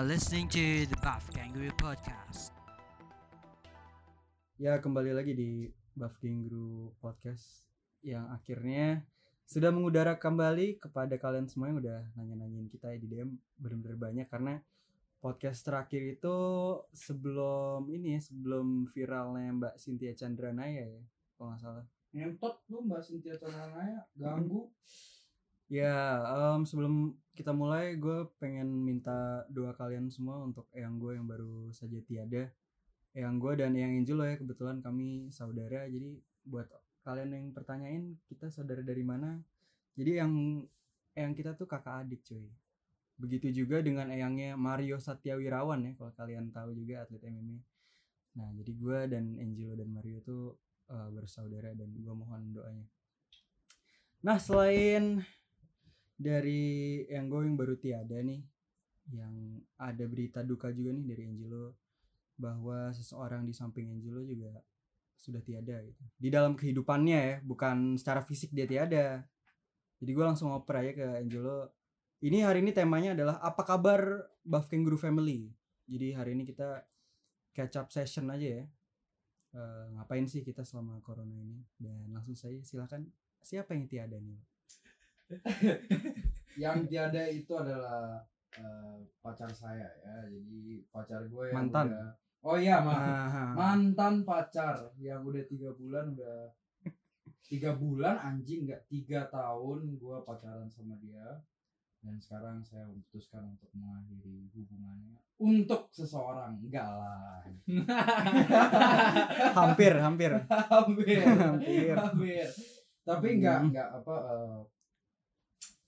Are listening to the Buff Kangaroo Podcast. Ya kembali lagi di Buff Kangaroo Podcast yang akhirnya sudah mengudara kembali kepada kalian semua yang udah nanya-nanyain kita ya di DM bener-bener banyak karena podcast terakhir itu sebelum ini ya sebelum viralnya Mbak Cynthia Chandra Naya ya kalau nggak salah. ngentot lu mbak Cynthia Cananaya ganggu Ya, em, sebelum kita mulai, gue pengen minta doa kalian semua untuk yang gue yang baru saja tiada. Yang gue dan yang Angel ya, kebetulan kami saudara. Jadi buat kalian yang pertanyain, kita saudara dari mana? Jadi yang yang kita tuh kakak adik cuy. Begitu juga dengan eyangnya Mario Satyawirawan ya, kalau kalian tahu juga atlet MMA. Nah, jadi gue dan Angelo dan Mario tuh eh, bersaudara dan gue mohon doanya. Nah, selain dari yang gue yang baru tiada nih yang ada berita duka juga nih dari Angelo bahwa seseorang di samping Angelo juga sudah tiada gitu. Di dalam kehidupannya ya bukan secara fisik dia tiada. Jadi gue langsung oper aja ke Angelo ini hari ini temanya adalah apa kabar Buff Kangaroo Family? Jadi hari ini kita catch up session aja ya. Eh, ngapain sih kita selama corona ini? Dan langsung saja silakan. Siapa yang tiada nih yang tiada itu adalah eh, pacar saya ya. Jadi pacar gue yang Mantan. udah oh iya ma- Ah, mantan pacar yang udah tiga bulan udah tiga bulan anjing nggak tiga tahun gue pacaran sama dia. Dan sekarang saya memutuskan untuk mengakhiri hubungannya untuk seseorang. Enggak lah. Hampir hampir. Hampir. Hampir. hampir. Tapi enggak Hmm. enggak apa eh,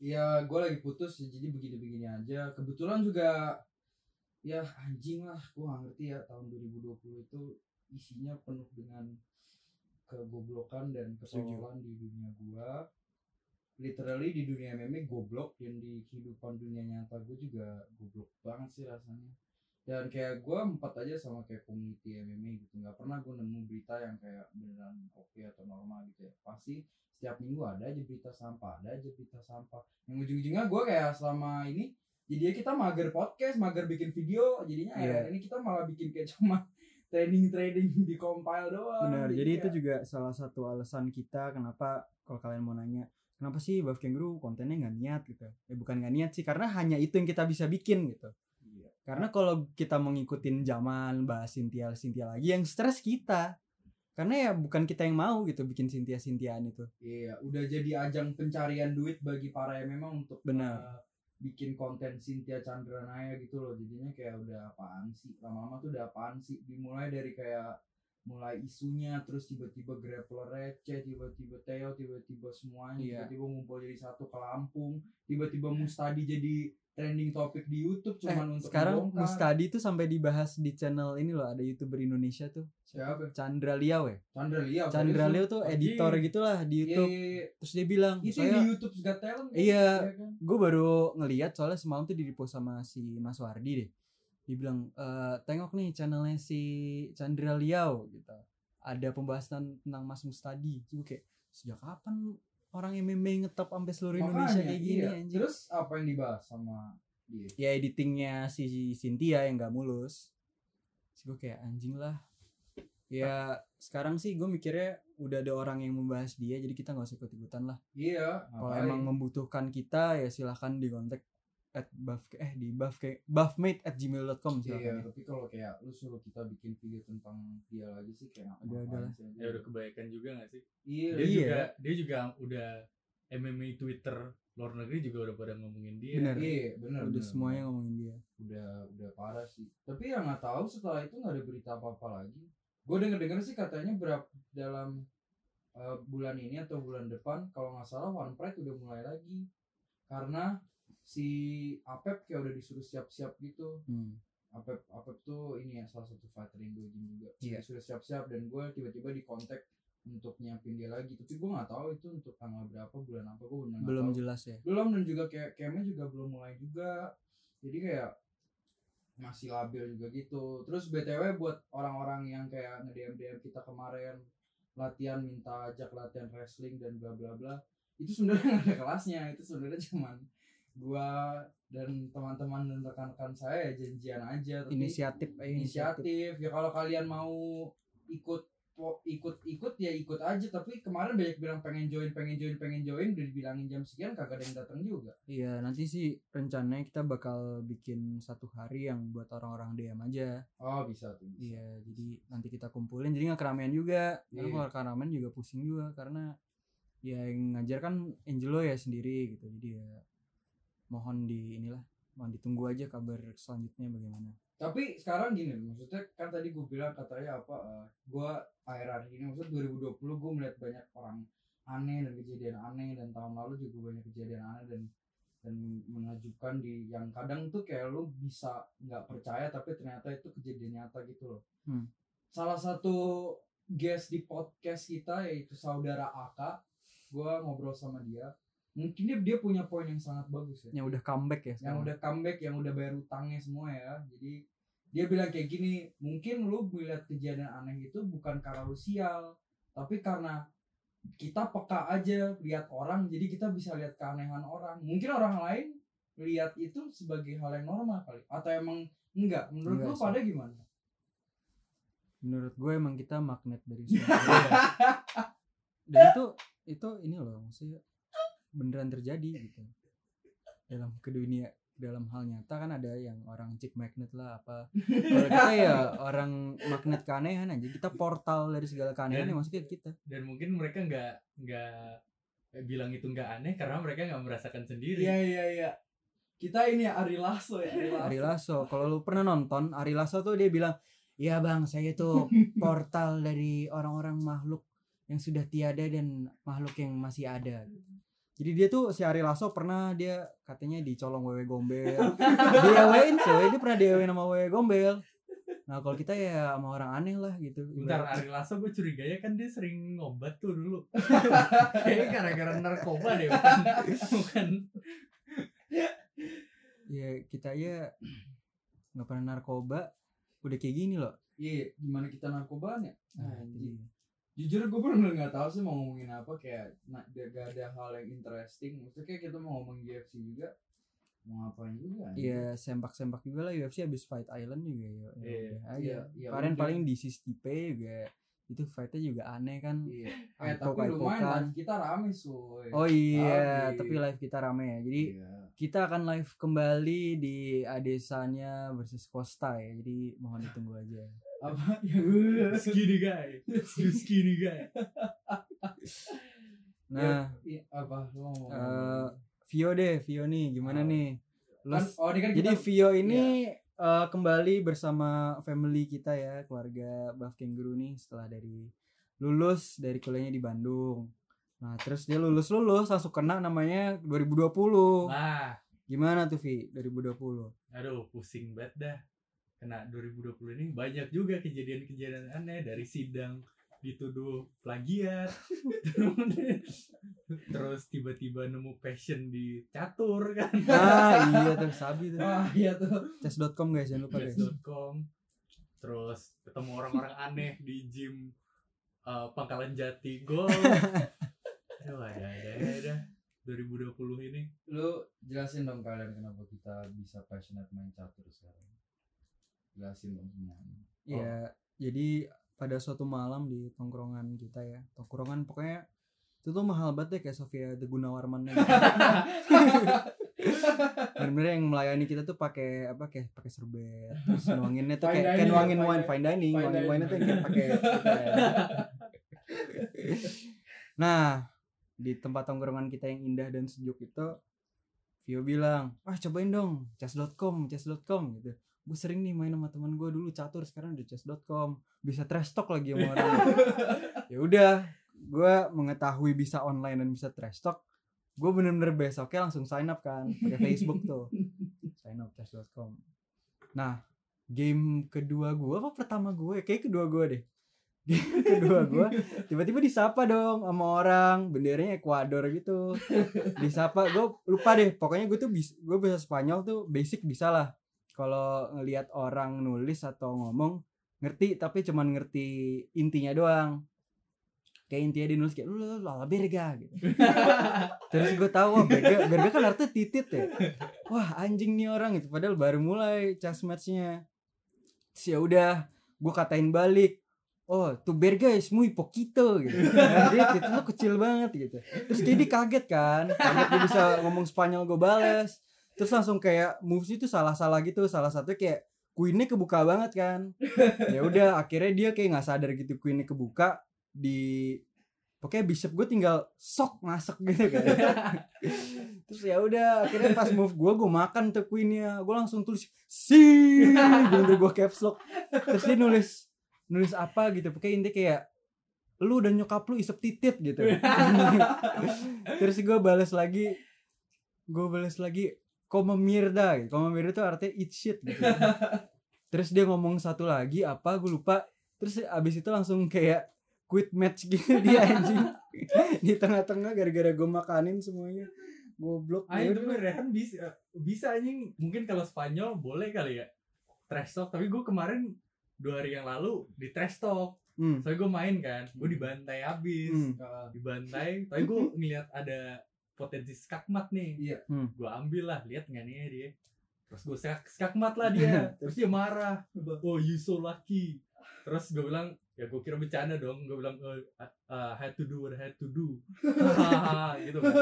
ya gue lagi putus jadi begini-begini aja. Kebetulan juga ya anjing lah gue gak ngerti ya tahun 2020 itu isinya penuh dengan kegoblokan dan ketololan di dunia gua. Literally di dunia meme goblok. Dan di kehidupan dunia nyata gue juga goblok banget sih rasanya. Dan kayak gue empat aja sama kayak community MMA gitu. Nggak pernah gue nemu berita yang kayak beneran oke atau normal gitu ya. Pasti setiap minggu ada aja berita sampah ada aja berita sampah. Yang ujung-ujungnya gue kayak selama ini jadinya kita mager podcast mager bikin video jadinya akhir ini kita malah bikin kayak cuma trading trading di compile doang Benar, jadi itu kayak- juga salah satu alasan kita kenapa kalau kalian mau nanya kenapa sih Buff Kangaroo kontennya nggak niat? gitu. Ya bukan nggak niat sih karena hanya itu yang kita bisa bikin gitu. Iya. karena kalau kita mau ngikutin zaman bahas Cynthia Cynthia lagi yang stres kita karena ya bukan kita yang mau gitu bikin Cynthia Cynthiaan itu Iya, udah jadi ajang pencarian duit bagi para yang memang untuk Benar. uh, bikin konten Cynthia Chandra Naya gitu loh. Jadinya kayak udah apaan sih? Lama-lama tuh udah apaan sih? Dimulai dari kayak mulai isunya terus tiba-tiba grappler receh, tiba-tiba Theo, tiba-tiba semuanya, Iya. tiba-tiba ngumpul jadi satu ke Lampung, tiba-tiba Mustadi jadi trending topik di YouTube eh, cuman untuk sekarang ngebongkar. Mustadi tuh sampai dibahas di channel ini loh ada youtuber Indonesia tuh Siapa? Chandra Liao ya Chandra Liao. Chandra Liao tuh editor gitulah di Iya, YouTube iya, iya. terus dia bilang Itu saya di YouTube Got Talent. kan? Iya. kan? gue baru ngeliat soalnya semalam tuh di repost sama si Mas Wardi deh dia bilang "Eh, tengok nih channelnya si Chandra Liao gitu ada pembahasan tentang Mas Mustadi gue kayak sejak kapan orang MMA ngetop sampai seluruh Indonesia Makanya, kayak gini iya. anjing. Terus apa yang dibahas sama dia? ya editingnya si Cynthia yang gak mulus. Terus gue kayak anjing lah. Ya sekarang sih gue mikirnya udah ada orang yang membahas dia jadi kita nggak usah ikut ikutan lah. Iya, kalau emang membutuhkan kita ya silahkan di kontak at buff eh di buff kayak buffmate at gmail.com Iya, silahkan ya. tapi kalau kayak lu suruh kita bikin video tentang dia lagi sih kayak Ada- ada lah. sih, ya udah kebaikan juga gak sih Iya, dia Iya. juga dia juga udah MMA Twitter luar negeri juga udah pada ngomongin dia Bener. iya, benar. udah benar, semuanya ngomongin dia udah udah parah sih. Tapi yang nggak tahu setelah itu nggak ada berita apa-apa lagi. Gue denger dengar sih katanya berapa dalam uh, bulan ini atau bulan depan kalau nggak salah One Pride udah mulai lagi karena si Apep kayak udah disuruh siap-siap gitu. hmm. Apep Apep tuh ini ya salah satu fighter Indo Gym juga. Iya. disuruh siap-siap dan gue tiba-tiba di kontak untuk nyiapin dia lagi. Tapi gue nggak tahu itu untuk tanggal berapa bulan apa gue benar belum jelas ya? Belum dan juga kayak campnya juga belum mulai juga. Jadi kayak masih labil juga gitu. Terus btw buat orang-orang yang kayak nge DM DM kita kemarin latihan minta ajak latihan wrestling dan bla bla bla itu sebenarnya ada kelasnya. Itu sebenarnya cuman gua dan teman-teman dan rekan-rekan saya ya janjian aja tapi inisiatif eh, inisiatif ya kalau kalian mau ikut ikut ikut ya ikut aja tapi kemarin banyak bilang pengen join pengen join pengen join udah dibilangin jam sekian kagak ada yang datang juga Iya nanti sih rencananya kita bakal bikin satu hari yang buat orang-orang DM aja. oh bisa tuh bisa. Iya jadi nanti kita kumpulin jadi nggak keramaian juga. Karena Iya. kalau keramaian juga pusing juga karena ya yang ngajar kan Angelo ya sendiri gitu. Jadi ya mohon di inilah mohon ditunggu aja kabar selanjutnya bagaimana. tapi sekarang gini maksudnya kan tadi gue bilang katanya apa eh, gue akhir-akhir ini maksudnya 2020 gue melihat banyak orang aneh dan kejadian aneh dan tahun lalu juga banyak kejadian aneh dan dan menakjubkan di yang kadang tuh kayak lu bisa nggak percaya tapi ternyata itu kejadian nyata gitu loh Hmm. salah satu guest di podcast kita yaitu saudara Aka gue ngobrol sama dia mungkin dia, dia punya poin yang sangat bagus ya. Yang udah comeback ya yang sekarang. udah comeback yang udah bayar utangnya semua ya. Jadi dia bilang kayak gini mungkin lu melihat kejadian aneh itu bukan karena lu sial tapi karena kita peka aja lihat orang jadi kita bisa lihat keanehan orang. Mungkin orang lain lihat itu sebagai hal yang normal kali. Atau emang enggak? Menurut Enggak lu pada gimana? Menurut gue emang kita magnet dari semua. Dan itu itu ini loh maksudnya beneran terjadi gitu. Dalam ke dunia dalam hal nyata kan ada yang orang chick magnet lah apa. Kalau kita ya orang magnet keanehan aja. Kita portal dari segala keanehan Dan- yang masuk ke kita. dan mungkin mereka nggak nggak bilang itu nggak aneh karena mereka nggak merasakan sendiri. Iya iya iya. Kita ini ya Ari Lasso ya Ari Lasso. Ari Lasso. Kalau lu pernah nonton Ari Lasso tuh dia bilang iya bang saya tuh portal dari orang-orang makhluk yang sudah tiada dan makhluk yang masih ada jadi dia tuh si Ari Lasso pernah dia katanya dicolong wewe gombel. Diawein coy dia pernah diawein sama wewe gombel. Nah kalau kita ya sama orang aneh lah gitu Bentar Ari Lasso gue curiganya kan dia sering ngobat tuh dulu. Kayaknya gara-gara narkoba deh bukan, bukan. Ya kita ya nggak pernah narkoba. Udah kayak gini loh. Iya gimana kita narkobaan ya? Nah, jadi jujur gue bener nggak tahu sih mau ngomongin apa kayak nah, gak ada hal yang interesting maksudnya kayak kita mau ngomongin UFC juga mau ngapain juga. Iya sempak-sempak juga lah UFC habis Fight Island juga ya. ya Iya, iya, iya, Kemarin paling di Stipe juga itu fightnya juga aneh kan. iya eh tapi lumayan live kita rame soy Oh iya, Habis. tapi live kita rame ya. Jadi iya. kita akan live kembali di Adesanya versus Costa ya. Jadi mohon ditunggu aja. Apa ya skinny guy You skinny guy Nah, Iya, apa lu mau ngomong eh, Vio deh, Vio nih gimana Oh. nih? Lu kan, oh ini kan Jadi kita. Vio ini eh, kembali bersama family kita ya, keluarga Buff Kangaroo nih setelah dari lulus dari kuliahnya di Bandung. Nah, terus dia lulus-lulus langsung kena namanya 2020. Nah Gimana tuh Vi 2020? aduh pusing banget dah kena 2020 ini banyak juga kejadian-kejadian aneh dari sidang dituduh plagiat. Terus tiba-tiba nemu passion di catur kan. Ah, iya tuh Sabi tuh. ah iya tuh. Chess.com guys, jangan lupa guys. Chess.com terus ketemu orang-orang aneh di gym uh, Pangkalan Jati Gol Aduh ada ada ada 2020 ini. Lu jelasin dong kalian kenapa kita bisa passionate main catur sekarang jelasin dong semuanya Iya, jadi pada suatu malam di tongkrongan kita ya. Tongkrongan pokoknya itu tuh mahal banget deh kayak Sofia The Gunawarman gitu. Bener-bener yang melayani kita tuh pakai apa kayak pakai serbet terus nuanginnya tuh kayak ya, nuangin fine wine dining. fine dining nuangin wine tuh kayak pakai nah di tempat tongkrongan kita yang indah dan sejuk itu Vio bilang ah cobain dong chess.com chess.com gitu gue sering nih main sama teman gue dulu catur sekarang di chess.com bisa trash talk lagi sama orang ya udah gue mengetahui bisa online dan bisa trash talk. Gue bener-bener besoknya langsung sign up kan pakai Facebook tuh. Sign up chess.com nah game kedua gue apa pertama gue kayak kedua gue deh. Game kedua gue tiba-tiba disapa dong sama orang. Benderanya Ekuador gitu. Disapa gue lupa deh. Pokoknya gue tuh gue bisa Spanyol tuh basic bisa lah kalau ngelihat orang nulis atau ngomong ngerti tapi cuman ngerti intinya doang. Kayak intinya dia nulis kayak lu lala berga gitu. Terus gue tahu wah berga berga kan artinya titit ya. Wah anjing nih orang gitu. Padahal baru mulai chess matchnya. Ya udah gue katain balik oh tuh berga es muy poquito gitu. Dia titit lu kecil banget gitu. Terus dia kaget kan kaget dia bisa ngomong Spanyol gue bales terus langsung kayak moves itu salah-salah gitu salah satu kayak queennya kebuka banget kan. Ya udah akhirnya dia kayak nggak sadar gitu queennya kebuka di pokoknya bishop gue tinggal sok masuk gitu kan. Terus ya udah akhirnya pas move gue gue makan tuh queennya. Gue langsung tulis si bener gue caps lock. Terus dia nulis nulis apa gitu. Pokoknya intinya kayak lu dan nyokap lu isep titit gitu. Terus gue balas lagi gue balas lagi koma mirda gitu. koma mirda tuh artinya eat shit gitu terus dia ngomong satu lagi apa? Gue lupa. Terus abis itu langsung kayak quit match gitu dia anjing. Di tengah-tengah gara-gara gue makanin semuanya. Goblok. Ya itu. Rehan bisa bisa anjing. Mungkin kalau Spanyol boleh kali ya trash talk. Tapi gue kemarin dua hari yang lalu di trash talk. Hmm. soalnya gue main kan gue dibantai habis Hmm. Nah, dibantai. Tapi gue ngeliat ada potensi skakmat nih. Iya. Hmm. gue ambil lah lihat nggak nih dia. Terus gue skak skakmat lah dia. Terus dia marah. Oh you so lucky. Terus gue bilang ya gue kira bercanda dong. Gue bilang oh, uh, had to do what I had to do. Gitu kan.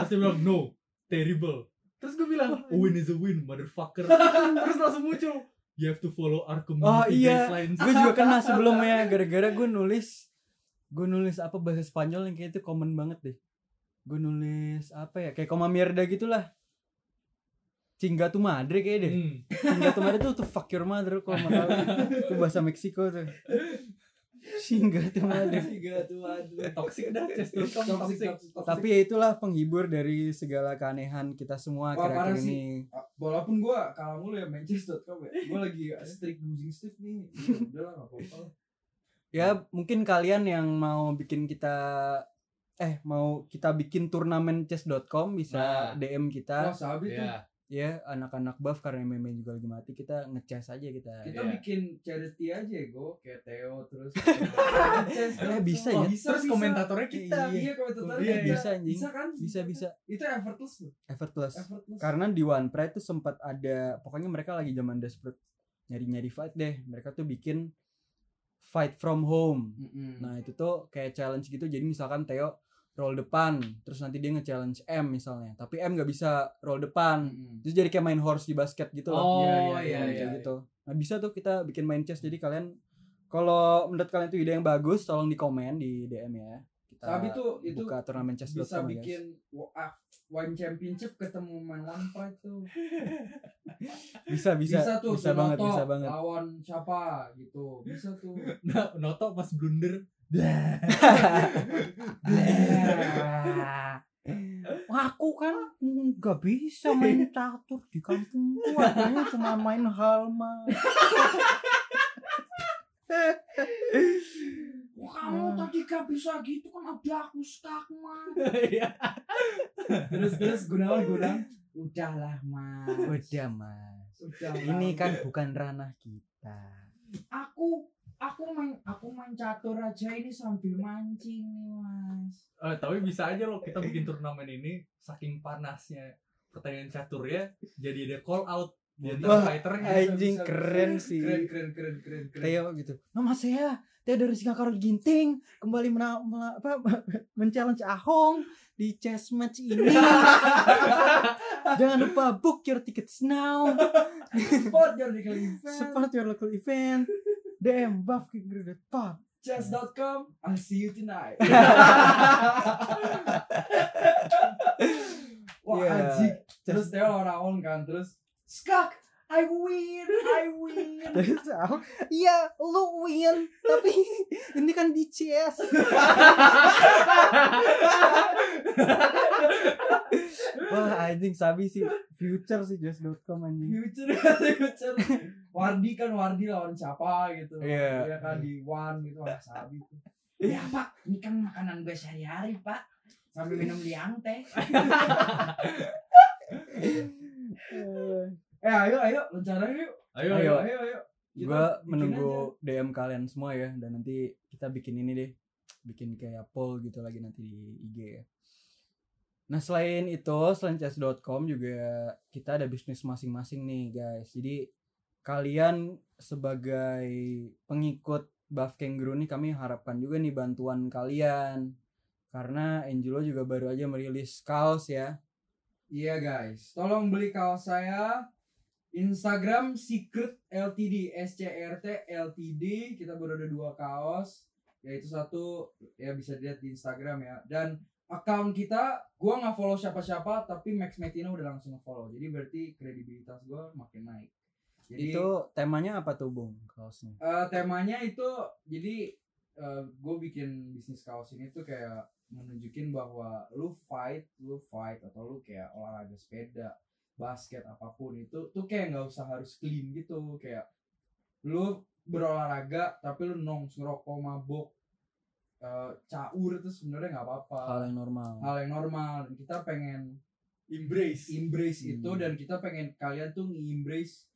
Terus dia bilang no terrible. Terus gue bilang a win is a win motherfucker. Terus langsung muncul you have to follow our community Oh, iya. guidelines. Gue juga kena sebelumnya gara-gara gue nulis gue nulis apa bahasa Spanyol yang kayak itu common banget deh gue nulis apa ya kayak koma mierda gitulah. Cingga tu madre kayak deh. Hmm. Cingga tu madre tuh tuh fuck your mother kalau mau tahu itu bahasa Meksiko tuh. Cingga tu madre. Tiga tuh aduh. toxic dah Toxic, toxic. toxic, toxic. tapi ya itulah penghibur dari segala keanehan kita semua sih. ini. Ah, walaupun gua kalah mulu ya Manchester.com ya. Gue lagi strict losing streak nih. Udah lah gak apa-apa ya mungkin kalian yang mau bikin kita eh mau kita bikin turnamen chess.com bisa Nah. DM wah kita. Sabi tuh. Ya ya anak-anak buff karena MMA juga lagi mati kita ngechess aja kita. Kita Iya. bikin charity aja go kayak Theo terus Eh, bisa ya? terus komentatornya kita. Iya komentatornya Iya, kita. bisa, anjing. bisa kan? Bisa bisa. itu effortless loh. Effortless. Effortless. Karena di One Pride tuh sempat ada pokoknya mereka lagi zaman desperate nyari-nyari fight deh. Mereka tuh bikin fight from home. Mm-mm. nah itu tuh kayak challenge gitu. Jadi misalkan Theo roll depan terus nanti dia nge-challenge M misalnya. Tapi M nggak bisa roll depan. Mm-mm. terus jadi kayak main horse di basket gitu loh. Oh Iya, iya iya, iya, iya. gitu. Nah bisa tuh kita bikin main chess. Jadi kalian kalau menurut kalian itu ide yang bagus tolong di komen di DM ya kita Tapi tuh itu buka turnamen chess bisa guys. bikin wa- ah, one championship ketemu main one fight tuh bisa bisa bisa, tuh bisa banget bisa banget. lawan siapa gitu bisa tuh. Nah Noto pas blunder. Aku kan nggak bisa main catur di kampung gua adanya cuma main halma Wah, kamu Hmm. tadi gak bisa gitu kan ada aku skakmat Iya. terus terus Gunawan Gunawan. Udahlah mas. Udah mas. Udah ini kan bukan ranah kita. Aku aku main aku main catur aja ini sambil mancing nih mas. Eh, tapi bisa aja loh kita bikin turnamen ini saking panasnya. Pertandingan catur ya jadi ada call out. Di antara fighternya. anjing keren sih. Keren keren keren keren keren. Theo gitu. Nama saya Theo dari Singapura Ginting kembali mena, mela- apa men-challenge Ahong di chess match ini. Jangan lupa book your tickets now. Support your local event. Support your local event. DM buff pop chess.com I'll see you tonight. Wah anjing terus lawan Raon kan terus skak I win I win. Terus aku, iya lu win Tapi ini kan di CS Wah anjing sabi sih. Future sih just.com anjing. Future future. Wardi kan Wardi lawan siapa gitu. Iya. Dia kan di one gitu wah sabi tuh. Ya pak ini kan makanan gue sehari-hari pak. Sambil minum liang teh eh ayo ayo rencana yuk ayo Ayo. ayo ayo Gue menunggu DM kalian semua ya Dan nanti kita bikin ini deh bikin kayak poll gitu lagi nanti di IG ya. Nah selain itu, selain chess.com juga kita ada bisnis masing-masing nih guys. Jadi kalian sebagai pengikut Buff Kangaroo nih kami harapkan juga nih bantuan kalian. Karena Angelo juga baru aja merilis kaos ya. Iya guys, tolong beli kaos saya. Instagram Secret LTD SCRT LTD kita baru ada dua kaos. Yaitu satu ya bisa dilihat di Instagram ya. Dan account kita gua nggak follow siapa-siapa tapi Max Metina udah langsung follow. Jadi berarti kredibilitas gua makin naik. Jadi itu temanya apa tuh Bung kaosnya? eh, temanya itu jadi gue bikin bisnis kaos ini tuh kayak menunjukin bahwa lu fight lu fight atau lu kayak olahraga sepeda basket apa pun itu tuh kayak nggak usah harus clean gitu. Kayak lu berolahraga tapi lu nong ngerokok mabok eh, caur itu sebenarnya nggak apa-apa. Hal yang normal. hal yang normal. Dan kita pengen embrace. Embrace itu Hmm. dan kita pengen kalian tuh embrace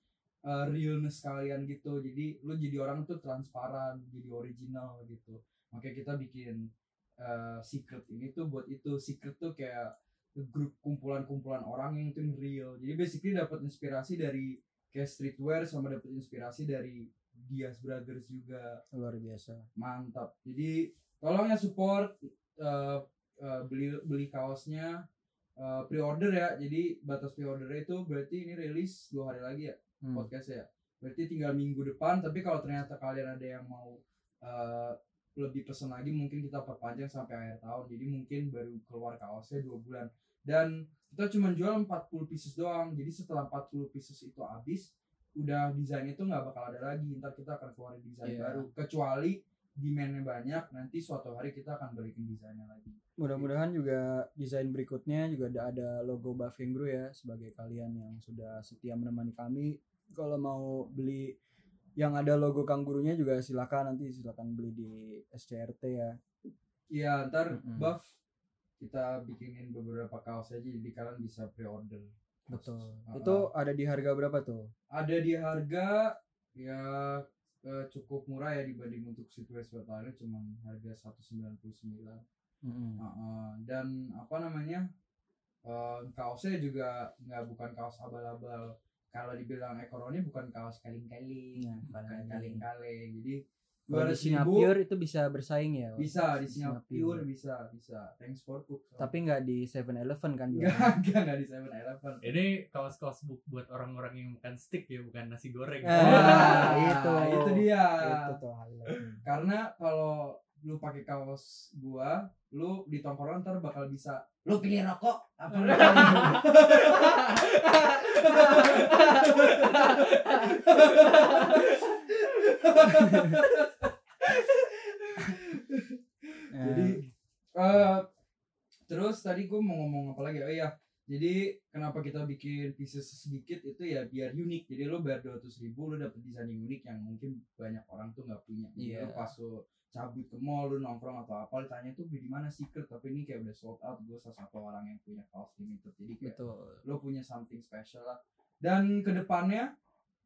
uh, realness kalian gitu. Jadi lu jadi orang tuh transparan jadi original gitu. Makanya kita bikin uh, secret ini tuh buat itu. Secret tuh kayak grup kumpulan-kumpulan orang yang tuh real. Jadi basically dapat inspirasi dari kayak streetwear sama dapat inspirasi dari Diaz Brothers juga. Luar biasa. mantap. Jadi tolong ya support uh, uh, beli beli kaosnya. Uh, pre-order ya. Jadi batas pre-order itu berarti ini rilis dua hari lagi ya Hmm. podcast ya. Berarti tinggal minggu depan. Tapi kalau ternyata kalian ada yang mau uh, lebih pesen lagi mungkin kita perpanjang sampai akhir tahun. Jadi mungkin baru keluar kaosnya dua bulan. Dan kita cuma jual 40 pieces doang. Jadi setelah 40 pieces itu habis udah desain itu nggak bakal ada lagi. Ntar kita akan keluarin desain Iya. baru. Kecuali demandnya banyak nanti suatu hari kita akan balikin desainnya lagi. Mudah-mudahan juga desain berikutnya juga ada ada logo Buff Kangaroo ya sebagai kalian yang sudah setia menemani kami. Kalau mau beli yang ada logo kangurunya juga silakan nanti silakan beli di SCRT ya. Iya ntar Mm-mm. buff kita bikinin beberapa kaos aja jadi kalian bisa pre-order Betul. Ah, Itu ada di harga berapa tuh? ada di harga ya eh, cukup murah ya dibanding untuk sweat lainnya cuma harga 199 Mm-mm. Heeh. dan apa namanya eh, kaosnya juga nggak bukan kaos abal-abal kalau dibilang ekonomi bukan kaos kaling-kaling Nah, bukan kaling-kaling. kaling-kaling jadi Kalau di 200.000 Singapura itu bisa bersaing ya? bisa di Singapura Singapura. bisa bisa thanks for cook Tapi nggak di 7-Eleven kan juga. Enggak, enggak, enggak di Seven Eleven. ini kaos-kaos bu- buat orang-orang yang makan stick ya bukan nasi goreng Ah, itu. itu dia. Itu tuh. Karena kalau lu pakai kaos gua, lu di tongkrongan ntar bakal bisa lu pilih rokok apa lu? Jadi eh. terus tadi gua mau ngomong apa lagi? Oh iya, jadi kenapa kita bikin pieces sedikit itu ya biar unik. Jadi lo bayar 200 ribu lo dapet desain yang unik yang mungkin banyak orang tuh nggak punya. Iya. lo pas lo cabut ke mall lo nongkrong atau apa ditanya tuh beli di mana secret tapi ini kayak udah sold out gue salah satu orang yang punya kaos limited jadi kayak Betul. lo punya something special lah dan ke depannya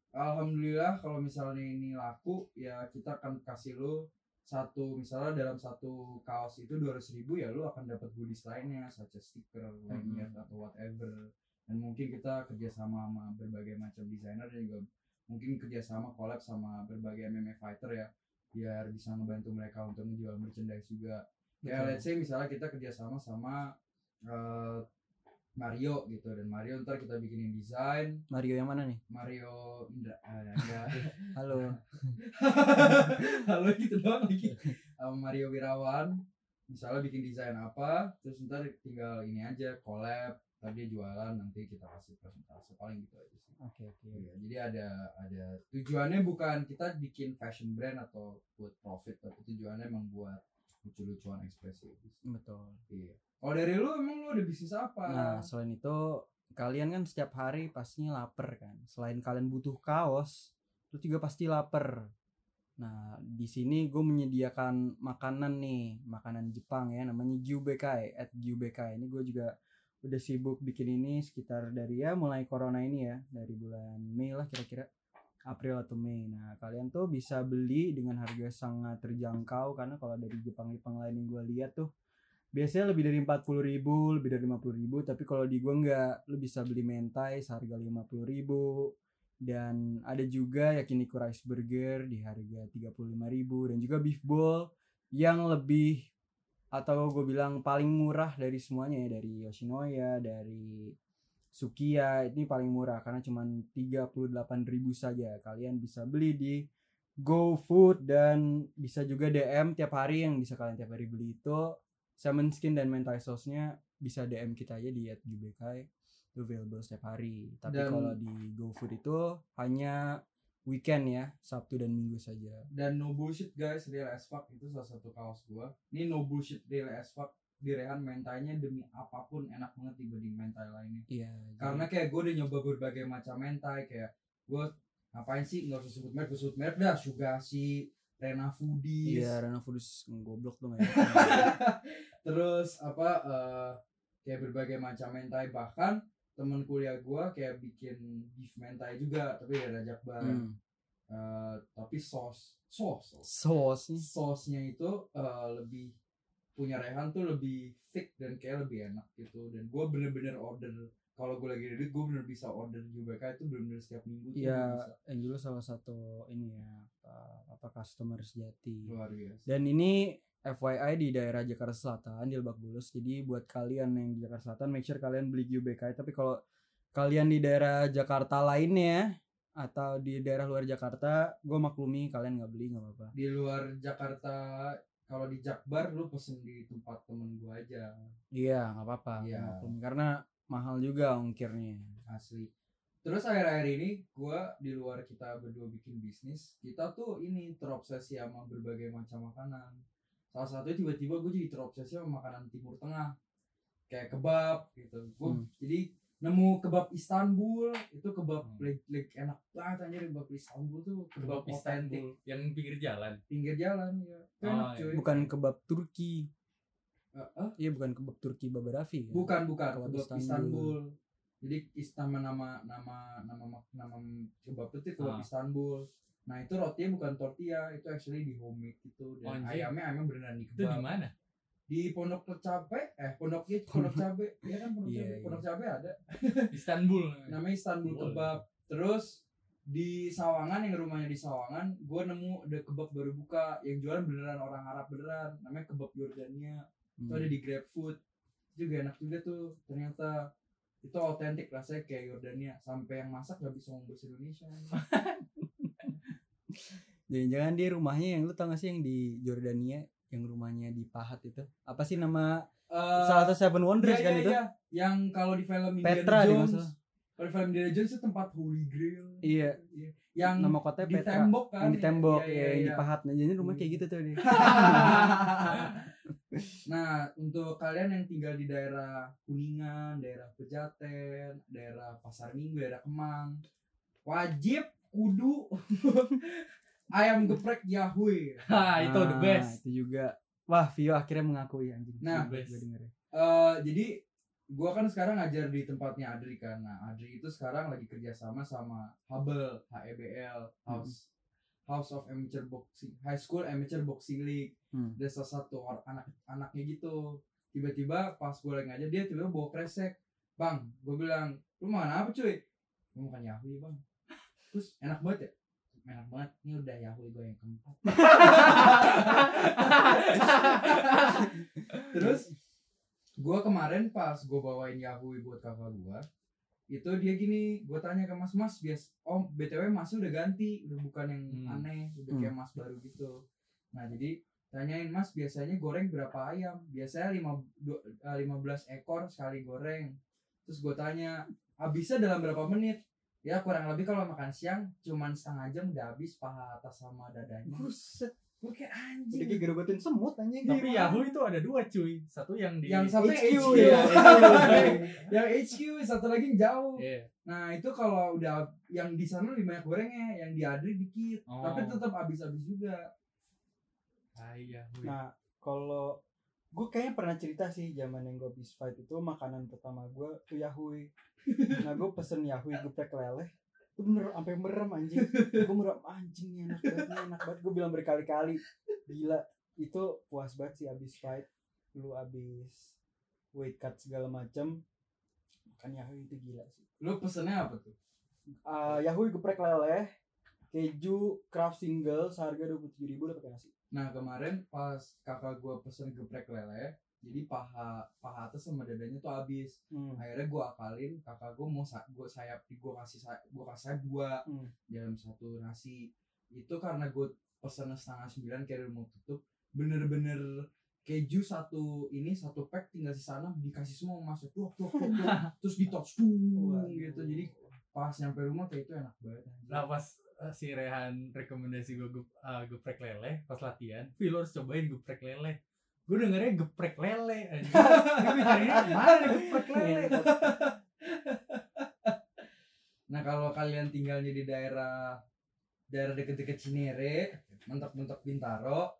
alhamdulillah kalau misalnya ini laku ya kita akan kasih lo satu misalnya dalam satu kaos itu dua ribu ya lo akan dapat goodies lainnya such as stiker lanyard atau whatever. Dan mungkin kita kerjasama sama berbagai macam desainer dan juga mungkin kerjasama collab sama berbagai MMA fighter ya biar bisa ngebantu mereka untuk menjual merchandise juga. Betul. kayak let's say misalnya kita kerjasama sama eh, Mario gitu dan Mario ntar kita bikinin desain. Mario yang mana nih? Mario Indra eh, enggak Halo. halo gitu doang lagi. Sama Mario Wirawan. Misalnya bikin desain apa terus ntar tinggal ini aja collab. Tadi jualan nanti kita kasih presentasi paling gitu aja sih. Oke oke. Iya, jadi ada ada tujuannya bukan kita bikin fashion brand atau buat profit tapi tujuannya emang buat lucu-lucuan ekspresif Betul. iya kalau dari lu emang lu ada bisnis apa Nah, selain itu kalian kan setiap hari pastinya lapar kan. Selain kalian butuh kaos, lu juga pasti lapar. Nah, di sini gue menyediakan makanan nih, makanan Jepang ya, namanya Gyubekai, at Gyubekai. Ini gue juga udah sibuk bikin ini sekitar dari ya mulai corona ini ya, dari bulan Mei lah kira-kira. April atau Mei. Nah, kalian tuh bisa beli dengan harga sangat terjangkau karena kalau dari Jepang-Jepang lain yang gue lihat tuh biasanya lebih dari 40.000 ribu, lebih dari 50.000 ribu, tapi kalau di gua nggak, lu bisa beli mentai seharga 50.000 ribu dan ada juga yakiniku rice burger di harga 35.000 ribu dan juga beef bowl yang lebih atau gue bilang paling murah dari semuanya ya dari Yoshinoya, dari Sukiya ini paling murah karena cuma 38.000 saja. Kalian bisa beli di GoFood dan bisa juga DM tiap hari yang bisa kalian tiap hari beli itu salmon skin dan mentai sauce-nya bisa DM kita aja di @gbkai itu available setiap hari. Tapi Dan- kalau di GoFood itu hanya weekend ya, Sabtu dan Minggu saja. dan no bullshit guys real as fuck. Itu salah satu kaos gua. Ini no bullshit real as fuck. Di Rehan mentainya demi apa pun enak banget dibanding mentai lainnya. Iya. karena kayak gue udah nyoba berbagai macam mentai. Kayak gue ngapain sih? Nggak usah sebut merek gue sebut merek dah. Sugasi Rena Foodies. Iya, Rana Foodies goblok tuh nggak ya? terus apa eh, kayak berbagai macam mentai. Bahkan temen kuliah gua kayak bikin beef mentai juga tapi dari Jakbar hmm. Eh, tapi sos sos. Sos. Sosnya itu eh, lebih punya Rehan tuh lebih thick dan kayak lebih enak gitu. Dan gue bener-bener order kalau gue lagi ada duit gue bener bisa order UBK itu bener-bener setiap minggu Iya, bisa. Angelo salah satu ini ya apa, apa customer sejati. luar biasa Dan ini FYI di daerah Jakarta Selatan di Lebak Bulus. Jadi buat kalian yang di Jakarta Selatan make sure kalian beli UBK. Tapi kalau kalian di daerah Jakarta lainnya atau di daerah luar Jakarta, gue maklumi kalian nggak beli nggak apa-apa. di luar Jakarta kalau di Jakbar lu pesen di tempat temen gue aja Iya nggak apa-apa. Iya. maklumi. Karena mahal juga ongkirnya. asli terus akhir-akhir ini gue di luar kita berdua bikin bisnis kita tuh ini terobsesi sama berbagai macam makanan salah satunya tiba-tiba gue jadi terobsesi sama makanan timur tengah kayak kebab gitu gue Hmm. jadi nemu kebab Istanbul itu kebab Hmm. leg, leg enak banget anjir kebab Istanbul tuh kebab, Kebab otentik Istanbul yang pinggir jalan. pinggir jalan ya Itu Oh, enak iya. cuy Bukan kebab Turki. Eh, eh? Iya bukan kebab Turki Babarafi. kan? bukan bukan Kebab kebab, Istanbul. Istanbul. Jadi istama nama nama nama nama kebab itu kebab Ah. Istanbul nah itu rotinya bukan tortilla itu actually di homemade gitu Oh, dan anjing. ayamnya ayamnya beneran di Itu di kebab mana? di pondok cabe eh pondok pondok cabe ya kan pondok Iya, cabe iya. pondok cabe ada Istanbul. namanya Istanbul Boleh. kebab terus di Sawangan yang rumahnya di Sawangan gue nemu ada kebab baru buka yang jualan beneran orang Arab beneran namanya kebab Jordania itu Hmm. ada di GrabFood Itu juga enak juga tuh ternyata itu autentik rasanya kayak Jordania sampai yang masak gak bisa ngomong bahasa Indonesia. Jangan-jangan dia rumahnya yang lu tau gak sih yang di Jordania? Yang rumahnya di Pahat itu? Apa sih nama Eh, salah satu Seven Wonders iya, kan iya, itu? iya. yang kalau di film Indiana Petra Jones. kalau di film Indiana Jones itu tempat Holy Grail. Iya. Iya. yang nama kotanya di Petra. tembok kan. Yang di tembok Iya, ya iya, yang di iya. Pahat. Nah jadi rumah Hmm. kayak gitu tuh dia nah untuk kalian yang tinggal di daerah Kuningan, daerah Pejaten, daerah Pasar Minggu, daerah Kemang, wajib kudu ayam geprek Yahweh. Ha, itu the Nah, best. itu juga wah Vio akhirnya mengakui anjing Nah. Eh, jadi gua kan sekarang ngajar di tempatnya Adri kan. Nah, Adri itu sekarang lagi kerjasama sama Hubble, HEBL, House House of Amateur Boxing, High School Amateur Boxing League. Hmm. Salah satu or- anak-anaknya gitu. Tiba-tiba pas gue lagi ngajar dia tiba-tiba bawa kresek. Bang, gue bilang, lu makan apa cuy? Gue makan Yahweh bang. Terus enak banget ya? Enak banget. Ini udah Yahweh gue yang keempat. Terus gue kemarin pas gue bawain Yahweh buat kakak gue itu dia gini gue tanya ke mas mas bias oh btw masnya udah ganti udah bukan yang Hmm. aneh udah Hmm. kayak mas baru gitu. Nah jadi tanyain mas biasanya goreng berapa ayam? Biasanya lima eh, 15 ekor sekali goreng. Terus gue tanya habisnya dalam berapa menit? Ya kurang lebih kalau makan siang cuman setengah jam udah habis paha atas sama dadanya. Buset, gue kayak udah anjing kayak gerogotin semut anjing Tapi Yahoo itu ada dua cuy. Satu yang di yang satu HQ, HQ, ya, yang HQ satu lagi yang jauh Iya. nah itu kalau udah yang di sana lebih banyak gorengnya yang di Adri dikit Oh. tapi tetap habis-habis juga Ah, Yahoo. Nah, kalau gue kayaknya pernah cerita sih zaman yang gue fight itu makanan pertama gue tuh Yahui. nah gue pesen Yahui geprek leleh Itu bener sampai merem anjing. gue merem anjing nih enak banget nih, enak banget. Gue bilang berkali-kali. Gila, itu puas banget sih abis fight. Lu abis weight cut segala macem. Makan Yahui itu gila sih. Lu pesennya apa tuh? Ah, Yahui geprek leleh, keju craft single seharga dua puluh tujuh ribu udah pakai nasi. Nah kemarin pas kakak gua pesen geprek lele, jadi paha paha atas sama dadanya tuh habis. Hmm. Akhirnya gua akalin, kakak gua mau sa gua sayap gua kasih sa gua kasih sayap dua Hmm. dalam satu nasi. Itu karena gua pesen setengah sembilan kayak mau tutup, bener-bener keju satu ini satu pack tinggal di sana dikasih semua masuk tuh tuh terus di touch tuh gitu jadi pas nyampe rumah kayak itu enak banget. Nah pas eh, si Rehan rekomendasi gue ge- eh, geprek lele pas latihan, Phil harus cobain geprek lele. Gue dengernya geprek lele anjing. Gue mikirinnya mana geprek lele? Nah kalau kalian tinggalnya di daerah daerah deket-deket Cinere, mentok-mentok Bintaro,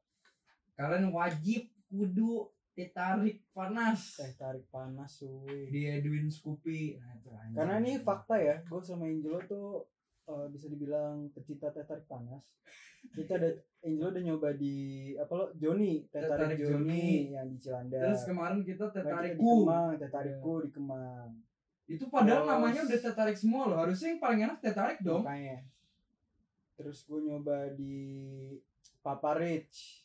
kalian wajib kudu teh tarik panas Teh tarik panas suwe. di Edwin Scoopy. Nah, itu anjing. Karena ini fakta ya, gue sama Angelo tuh eh, bisa dibilang pecinta teh tarik panas. Kita ada Angelo udah nyoba di apa lo Joni teh tarik, Joni, Joni. yang di Cilandak. Terus kemarin kita teh Nah, kita tarik di Kemang, teh tarikku di Kemang. Itu padahal Terus- namanya udah teh tarik semua loh. Harusnya yang paling enak teh tarik dong. Makanya. Terus gue nyoba di Papa Rich.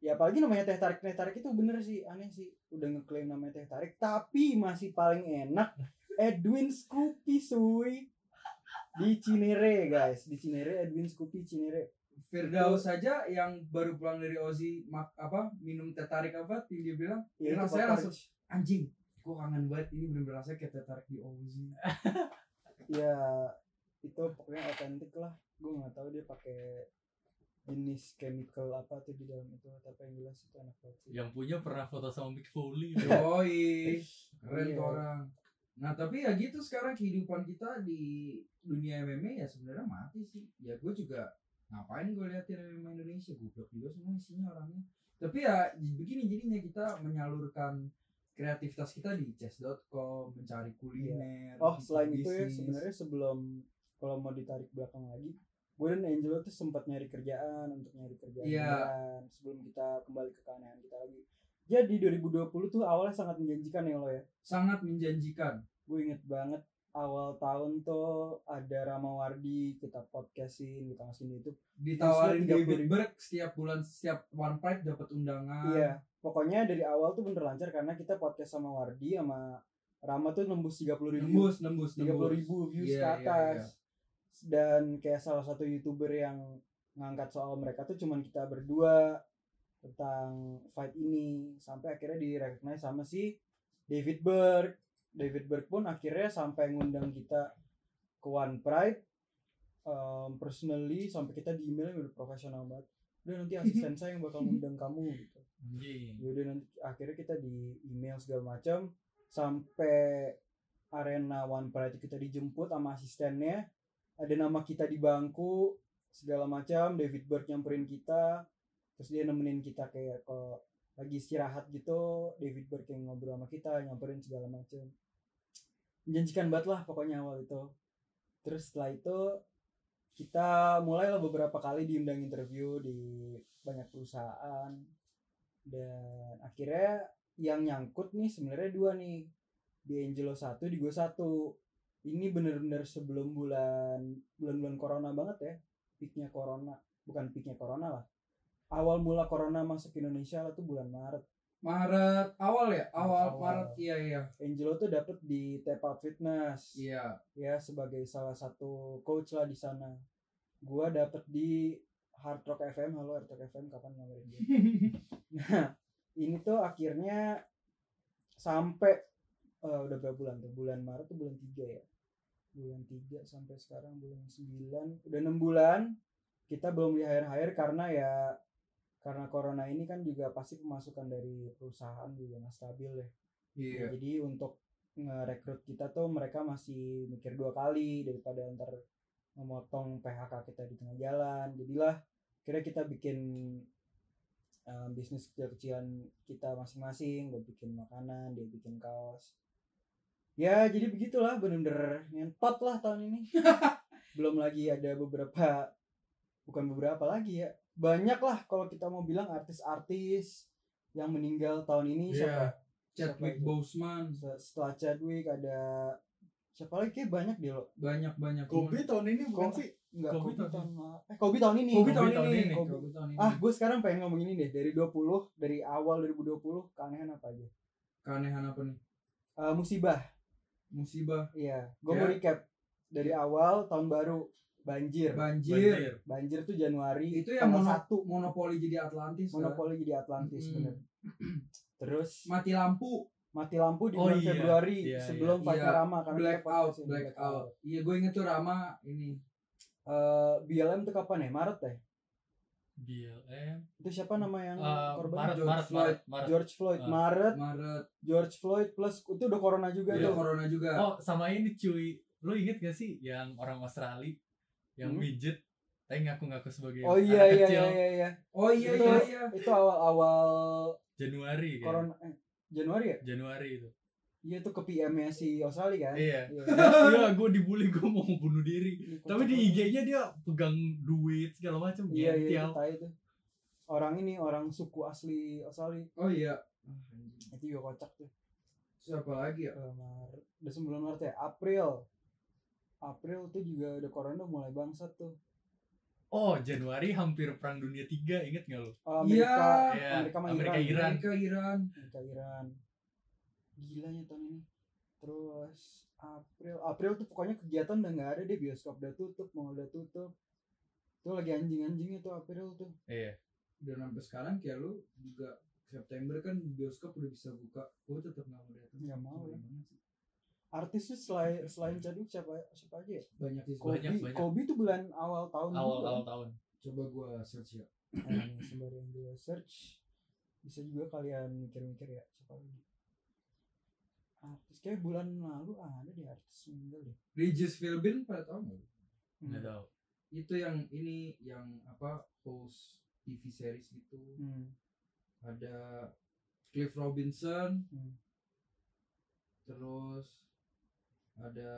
Ya apalagi namanya teh tarik teh tarik itu bener sih aneh sih udah ngeklaim namanya teh tarik tapi masih paling enak Edwin Scoopy suy di Cinere guys di Cinere Edwin Scoopy Cinere Firdaus saja yang baru pulang dari Ozi mak apa minum teh tarik apa yang dia bilang ya, Ini itu Papa langsung anjing gua kangen banget ini bener-bener rasanya kayak teh tarik di Ozi ya itu pokoknya otentik lah gue nggak tahu dia pakai jenis chemical apa tuh di dalam itu tapi yang jelas itu enak banget sih Yang punya pernah foto sama Mick Foley. Yoi, keren Iya. orang. Nah tapi ya gitu sekarang kehidupan kita di dunia MMA ya sebenarnya mati sih. Ya gue juga ngapain gue liatin MMA Indonesia goblok juga semua isinya orangnya. Tapi ya begini jadinya kita menyalurkan kreativitas kita di chess.com mencari kuliner. Oh selain itu ya sebenarnya sebelum kalau mau ditarik belakang lagi, gue dan Angelo tuh sempat nyari kerjaan untuk nyari kerjaan Iya. beneran sebelum kita kembali ke keanehan kita lagi. Jadi 2020 tuh awalnya sangat menjanjikan ya lo ya. sangat menjanjikan. Gue inget banget awal tahun tuh ada Rama Wardi kita podcastin kita masukin di YouTube. Ditawarin Usia 30 David. Berg setiap bulan setiap One Pride dapat undangan. Iya, pokoknya dari awal tuh bener lancar karena kita podcast sama Wardi sama Rama tuh nembus 30 ribu. Nembus, nembus, tiga nembus. ribu views Iya, ke iya, atas iya. dan kayak salah satu youtuber yang ngangkat soal mereka tuh cuman kita berdua tentang fight ini sampai akhirnya di recognize sama si David Berg David Berg pun akhirnya sampai ngundang kita ke One Pride um, personally sampai kita di emailnya udah profesional banget. Udah nanti asisten saya yang bakal ngundang kamu gitu. Anjing. Yaudah nanti akhirnya kita di email segala macam sampai arena One Pride kita dijemput sama asistennya. Ada nama kita di bangku segala macam. David Berg nyamperin kita terus dia nemenin kita kayak kalau lagi istirahat gitu David Berg yang ngobrol sama kita nyamperin segala macam menjanjikan banget lah pokoknya awal itu. Terus setelah itu kita mulailah beberapa kali diundang interview di banyak perusahaan. Dan akhirnya yang nyangkut nih sebenarnya dua nih. Di Angelo satu di gue satu. Ini bener-bener sebelum bulan bulan-bulan corona banget ya. Peaknya corona bukan peaknya corona lah awal mula corona masuk ke Indonesia lah tuh bulan Maret. Maret awal ya, awal, Awal. Maret iya iya. Angelo tuh dapet di Tap Out Fitness. Iya. ya sebagai salah satu coach lah di sana. Gua dapet di Hard Rock FM halo Hard Rock FM kapan ngabarin gue nah ini tuh akhirnya sampai eh, udah berapa bulan tuh? Bulan Maret tuh bulan 3 ya? Bulan 3 sampai sekarang bulan 9 udah enam bulan kita belum di hire hire karena ya karena corona ini kan juga pasti pemasukan dari perusahaan juga nggak stabil ya Iya. Ya, jadi untuk ngerekrut kita tuh mereka masih mikir dua kali daripada ntar memotong PHK kita di tengah jalan. Jadilah kira kita bikin eh, bisnis kecil-kecilan kita masing-masing. Gue bikin makanan, dia bikin kaos. Ya jadi begitulah bener-bener ngentot lah tahun ini. belum lagi ada beberapa bukan beberapa lagi ya banyak lah kalau kita mau bilang artis-artis yang meninggal tahun ini Iya. siapa Chadwick Siapa? Boseman Se- setelah Chadwick ada siapa lagi kayak banyak deh lo banyak banyak Kobe tahun ini bukan sih? Enggak, Kobe Kobe, tahun eh Kobe tahun ini. Kobe tahun tahun ini ini. Kobe. Kobe tahun ini Ah, gue sekarang pengen ngomong ini deh dari 20 dari awal 2020 keanehan apa aja? keanehan apa nih Eh, musibah. musibah Iya, gue Ya. mau recap dari awal tahun baru banjir. banjir, Banjir tuh Januari itu yang mono, satu monopoli jadi Atlantis kan? monopoli jadi Atlantis Mm-mm. bener. Terus mati lampu mati lampu di Oh bulan iya. Februari Iya, sebelum iya. Fight Iya, Rama karena black out black out iya gue inget tuh Rama ini Eh, BLM tuh kapan ya? Maret deh. BLM. Itu siapa nama yang Eh, korban? Maret, George Maret, Floyd. Maret, Maret. George Floyd Ah. Maret, Maret George Floyd plus itu udah corona juga ada tuh. corona juga Oh, sama ini cuy. Lo inget gak sih yang orang Australia yang Hmm. midget tapi ngaku-ngaku sebagai Oh iya anak iya kecil iya iya iya. oh iya Itu- iya iya Itu awal-awal Januari kan. corona eh, Januari ya? Januari itu. Iya itu ke PM-nya si Australia kan? Iya. Iya. Iya, gue dibully, gue mau bunuh diri. Ini Tapi di banget. IG-nya dia pegang duit segala macam. Iya iya itu itu. Orang ini orang suku asli Australia. oh iya Itu juga kocak tuh. siapa lagi ya Eh, Maret. Udah sebelum Maret ya? April. April tuh juga udah corona mulai bangsat tuh. Oh, Januari hampir perang dunia 3, inget gak lo? Oh, Iya. Amerika, Iya, Amerika sama Amerika, Iran. Iran. Amerika Iran Amerika Iran. Gilanya tahun ini. Terus April, April tuh pokoknya kegiatan udah nggak ada deh bioskop udah tutup, mau udah tutup. Tuh lagi anjing-anjingnya tuh April tuh. Iya. dan sampai sekarang kayak lu juga September kan bioskop udah bisa buka gue tetap nggak mau datang Nggak mau, ya. Gimana sih? Artis tuh selain selain Chadwick siapa siapa aja ya? banyak sih Kobe, Banyak, banyak. Kobe tuh bulan awal tahun Awal juga. awal tahun. coba gue search ya sembari yang gue search bisa juga kalian mikir-mikir ya siapa lagi artis kayak bulan lalu ada deh artis meninggal deh Regis Philbin pada tau nggak? Hmm. Nggak tahu. itu yang ini yang apa host TV series gitu Hmm. ada Cliff Robinson Hmm. terus ada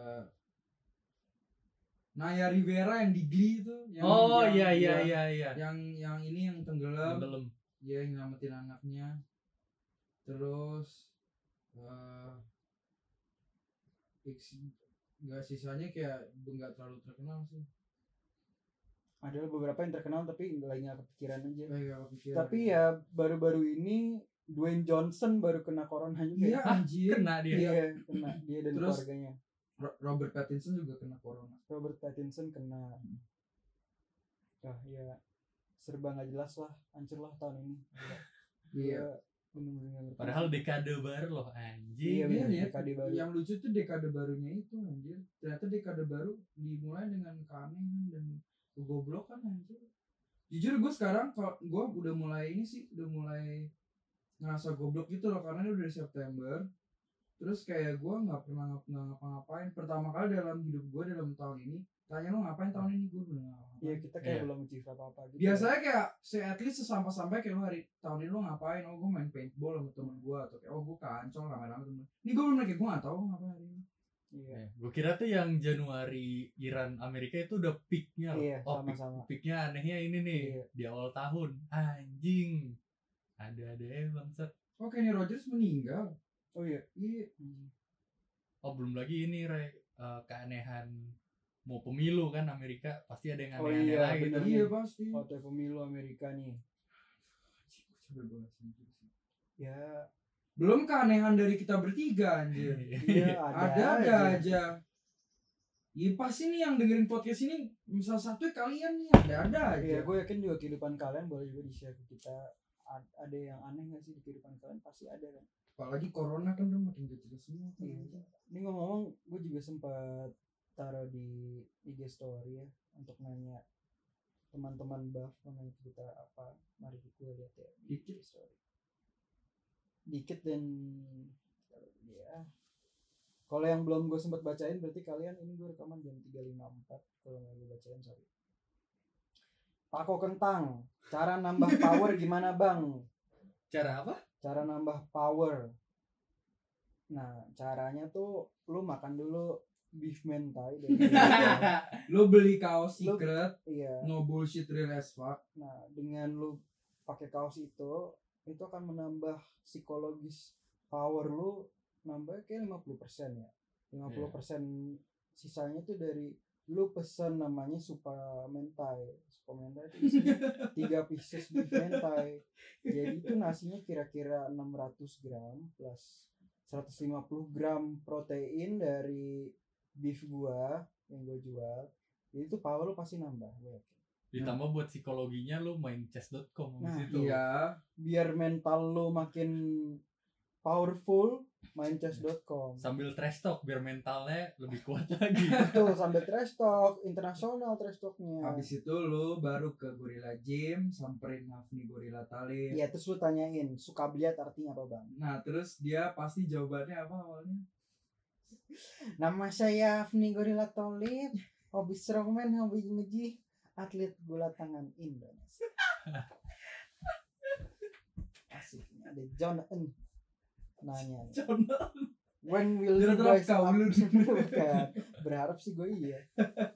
Naya Rivera yang di Glee itu yang Oh yang- iya iya yang- iya iya. yang yang ini yang tenggelam. Tenggelam. dia yang nyelamatin anaknya. Terus eh X nggak sisanya kayak nggak terlalu terkenal sih. Ada beberapa yang terkenal tapi lagi nggak kepikiran aja. Nggak kepikiran. Tapi ya baru-baru ini Dwayne Johnson baru kena corona juga iya ya. anjir. Kena dia. Iya, kena. Dia dan Terus- keluarganya Robert Pattinson juga kena corona Robert Pattinson kena ah ya serba nggak jelas lah hancur lah tahun ini iya bener-bener. Padahal dekade baru loh anjing. Iya, Iya, bener, ya. dekade baru. yang lucu tuh dekade barunya itu anjir ternyata dekade baru dimulai dengan keanehan dan kegoblokan anjir jujur gue sekarang kalau gue udah mulai ini sih udah mulai ngerasa goblok gitu loh karena ini udah dari September terus kayak gue nggak pernah ngap- nggak ngapa-ngapain pertama kali dalam hidup gue dalam tahun ini tanya lo ngapain tahun ini gue belum Iya kita kayak Iya. belum achieve apa apa gitu. biasanya kayak se at least sesampai-sampai kayak lo hari tahun ini lo ngapain oh gue main paintball sama temen gue atau kayak oh gue kancol rame-rame temen ini gue belum kayak gue nggak tahu ngapain hari ini Iya. gue kira tuh yang Januari Iran Amerika itu udah peaknya loh. Iya, oh, peak, sama-sama. peaknya anehnya ini nih Iya. di awal tahun. Anjing. Ada-ada ya bangsat. oh Kenny Rogers meninggal Oh iya. iya Hmm. Oh belum lagi ini re eh, keanehan mau pemilu kan Amerika pasti ada yang Oh aneh-aneh iya, lagi bener iya pasti Waktu pemilu Amerika nih. Ya, belum keanehan dari kita bertiga anjir iya ada, ada ada aja. aja Iya pasti nih yang dengerin podcast ini misal satu kalian nih ada ada aja Iya, gue yakin juga kehidupan kalian boleh juga di-share ke kita. Ada yang aneh gak sih di kehidupan kalian? Pasti ada kan. Apalagi corona kan udah makin kecil semua kan Iya. Ini ngomong-ngomong, gue juga sempat taruh di IG story ya untuk nanya teman-teman buff nanya cerita apa. Mari gue lihat ya di IG story. Dikit dan ya. Kalau yang belum gue sempat bacain berarti kalian ini gue rekaman jam 3.54 kalau nggak gue bacain sorry. Pako kentang, cara nambah power gimana bang? Cara apa? Cara nambah power. Nah, caranya tuh lu makan dulu beef mentai dari lu beli kaos Lu- secret iya. no bullshit real as fuck. Nah dengan lu pakai kaos itu itu akan menambah psikologis power lu nambah kayak 50% ya. 50% sisanya tuh dari lu pesen namanya supa mentai. Supa mentai itu isinya tiga pieces beef mentai. Jadi itu nasinya kira-kira 600 gram plus 150 gram protein dari beef gua yang gua jual. Jadi itu power lu pasti nambah gue yakin. Ditambah buat psikologinya lu main chess.com Nah, di situ. iya. Biar mental lu makin powerful main chess.com Sambil trash talk biar mentalnya lebih kuat lagi. tuh sambil trash talk internasional trash talknya habis itu lu baru ke Gorilla Gym samperin Hafni Gorilla Talib Iya terus lu tanyain suka beliat artinya apa bang? nah terus dia pasti jawabannya apa awalnya Nama saya Afni Gorilla Tolib, hobi strongman, hobi ngeji, atlet bola tangan Indonesia. Asik, ini ada John N. Nanya, nih, when will you guys kau up- lu. Bukan. Berharap sih gue iya.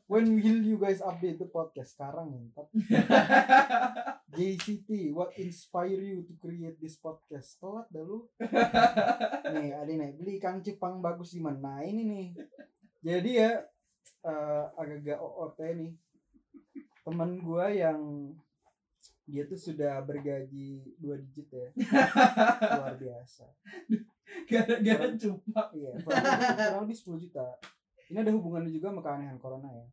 When will you guys update the podcast? Sekarang ngentot. JCT, what inspire you to create this podcast? Telat dah lu. nih, ada nih, beli ikan cupang bagus di mana? Nah, ini nih. Jadi ya eh, agak-agak OOT nih. Temen gua yang dia tuh sudah bergaji dua digit ya. Luar biasa. gara-gara cupak Iya, kurang lebih, kurang lebih 10 juta. Ini ada hubungannya juga sama keanehan corona ya.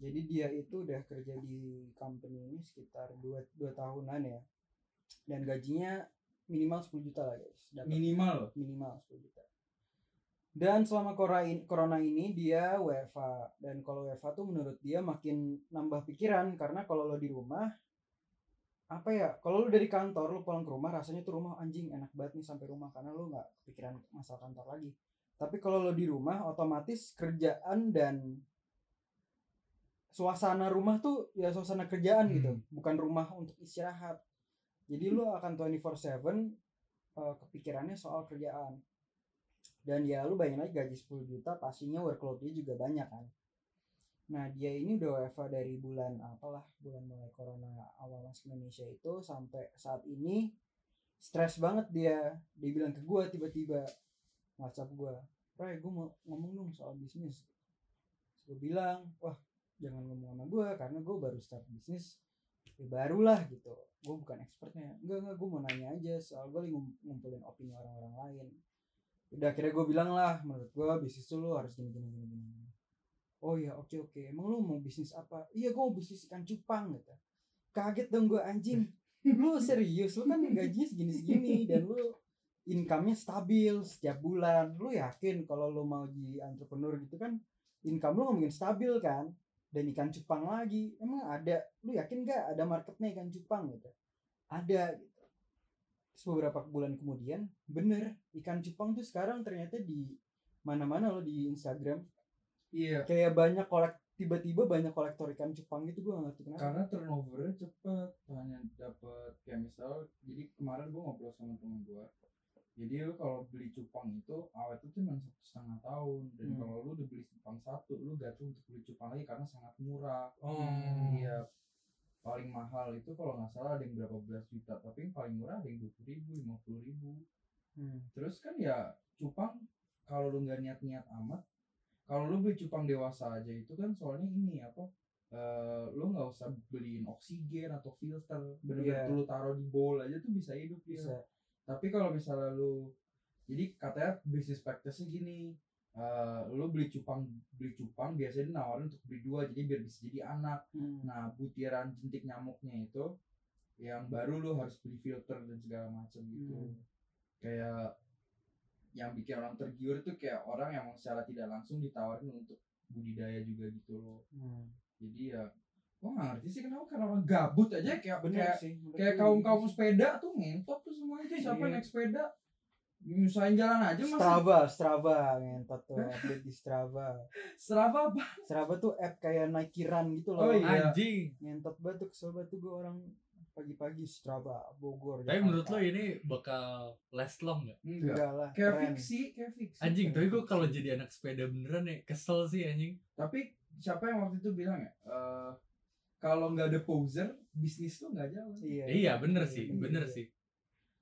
Jadi dia itu udah kerja di company ini sekitar 2, dua tahunan ya. Dan gajinya minimal 10 juta lah guys. Dapat minimal minimal 10 juta. Dan selama corona ini dia WFA dan kalau WFA tuh menurut dia makin nambah pikiran karena kalau lo di rumah apa ya kalau lu dari kantor lu pulang ke rumah rasanya tuh rumah anjing enak banget nih sampai rumah karena lu nggak pikiran masalah kantor lagi. Tapi kalau lo di rumah otomatis kerjaan dan suasana rumah tuh ya suasana kerjaan Hmm. gitu bukan rumah untuk istirahat. Jadi lu akan 24/7 eh, kepikirannya soal kerjaan. Dan ya lu bayangin aja gaji 10 juta pastinya workloadnya juga banyak kan nah dia ini udah WFA dari bulan apalah bulan mulai corona awal masuk Indonesia itu sampai saat ini stres banget dia. Dia bilang ke gua tiba-tiba WhatsApp gua Ray gue mau ngomong dong soal bisnis. Gue bilang wah jangan ngomong sama gue karena gue baru start bisnis ya barulah gitu. Gue bukan expertnya. Enggak enggak gue mau nanya aja soal gue lagi ngum- ngumpulin opini orang-orang lain. Udah akhirnya gue bilang lah menurut gue bisnis tuh lu harus gini gini gini gini. Oh ya oke oke. Emang lu mau bisnis apa? Iya gue mau bisnis ikan cupang gitu. Kaget dong gue anjing. Lu serius? Lu kan gajinya segini segini dan lu income-nya stabil setiap bulan. Lu yakin kalau lu mau jadi entrepreneur gitu kan income lu nggak mungkin stabil kan? Dan ikan cupang lagi. Emang ada? Lu yakin gak ada marketnya ikan cupang gitu? Ada gitu. Terus beberapa bulan kemudian bener ikan cupang tuh sekarang ternyata di mana-mana lo di Instagram iya. Kayak banyak kolek tiba-tiba banyak kolektor ikan cupang gitu gue gak ngerti kenapa. Karena turnovernya cepet hanya dapat kayak misal jadi kemarin gua ngobrol sama temen gua. Jadi lu kalau beli cupang itu awet itu cuma satu setengah tahun. Dan Hmm. kalau lu udah beli cupang satu lu gatel untuk beli cupang lagi karena sangat murah. Oh. iya. Paling mahal itu kalau nggak salah ada yang berapa belas juta tapi yang paling murah ada yang dua puluh ribu lima puluh ribu. Hmm. terus kan ya cupang kalau lu nggak niat-niat amat kalau lu beli cupang dewasa aja itu kan soalnya ini apa eh lu nggak usah beliin oksigen atau filter bener-bener Iya. lu taruh di bowl aja tuh bisa hidup dia. bisa tapi kalau misalnya lu jadi katanya bisnis practice-nya gini eh, lu beli cupang beli cupang biasanya nawarin untuk beli dua jadi biar bisa jadi anak Hmm. nah butiran jentik nyamuknya itu yang baru lu harus beli filter dan segala macam gitu Hmm. kayak yang bikin orang tergiur itu kayak orang yang secara tidak langsung ditawarin untuk budidaya juga gitu loh Hmm. jadi ya gua nggak ngerti sih kenapa karena orang gabut aja kayak bener kayak sih kayak kaum gitu kaum sih. sepeda tuh ngentot tuh semua itu siapa Iya. naik sepeda nyusahin jalan aja masih Strava, Strava ngentot tuh update di Strava. Strava apa Strava tuh app kayak Nike Run gitu loh. Oh, iya. Anjing. Ngentot banget tuh kesel banget tuh gue orang pagi-pagi Strava Bogor. Tapi menurut lo ini bakal last long gak? enggak enggak lah. kayak keren. fiksi kayak fiksi Anjing, tapi gue kalau jadi anak sepeda beneran ya kesel sih anjing. tapi siapa yang waktu itu bilang ya eh, kalau nggak ada poser bisnis lo nggak jalan Iya. Iya bener sih, Iya. bener sih.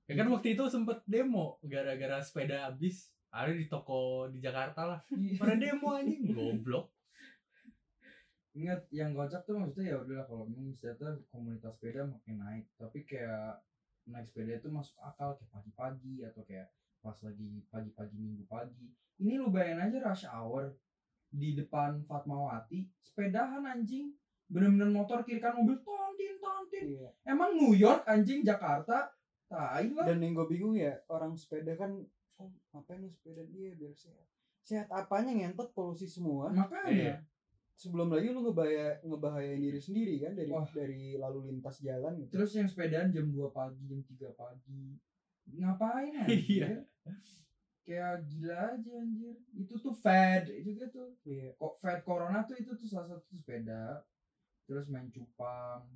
Ya kan waktu itu sempet demo gara-gara sepeda habis. Ada di toko di Jakarta lah. Pada demo anjing, goblok. Ingat yang kocak tuh maksudnya ya udahlah kalau memang ternyata komunitas sepeda makin naik tapi kayak naik sepeda itu masuk akal kayak pagi-pagi atau kayak pas lagi pagi-pagi minggu pagi ini lu bayangin aja rush hour di depan Fatmawati sepedahan anjing bener-bener motor kiri kan mobil tontin tontin Iya. emang New York anjing Jakarta tai lah Dan yang gue bingung ya orang sepeda kan oh, ngapain lu sepeda dia biar sehat. Sehat apanya ngentot polusi semua. makanya Iya. Sebelum lagi lu ngebahaya ngebahayain diri sendiri kan dari Wah. dari lalu lintas jalan gitu. terus yang sepedaan jam 2 pagi jam 3 pagi ngapain Iya. anjir kayak gila aja anjir itu tuh fad juga tuh Iya. kok fad corona tuh itu tuh salah satu sepeda terus main cupang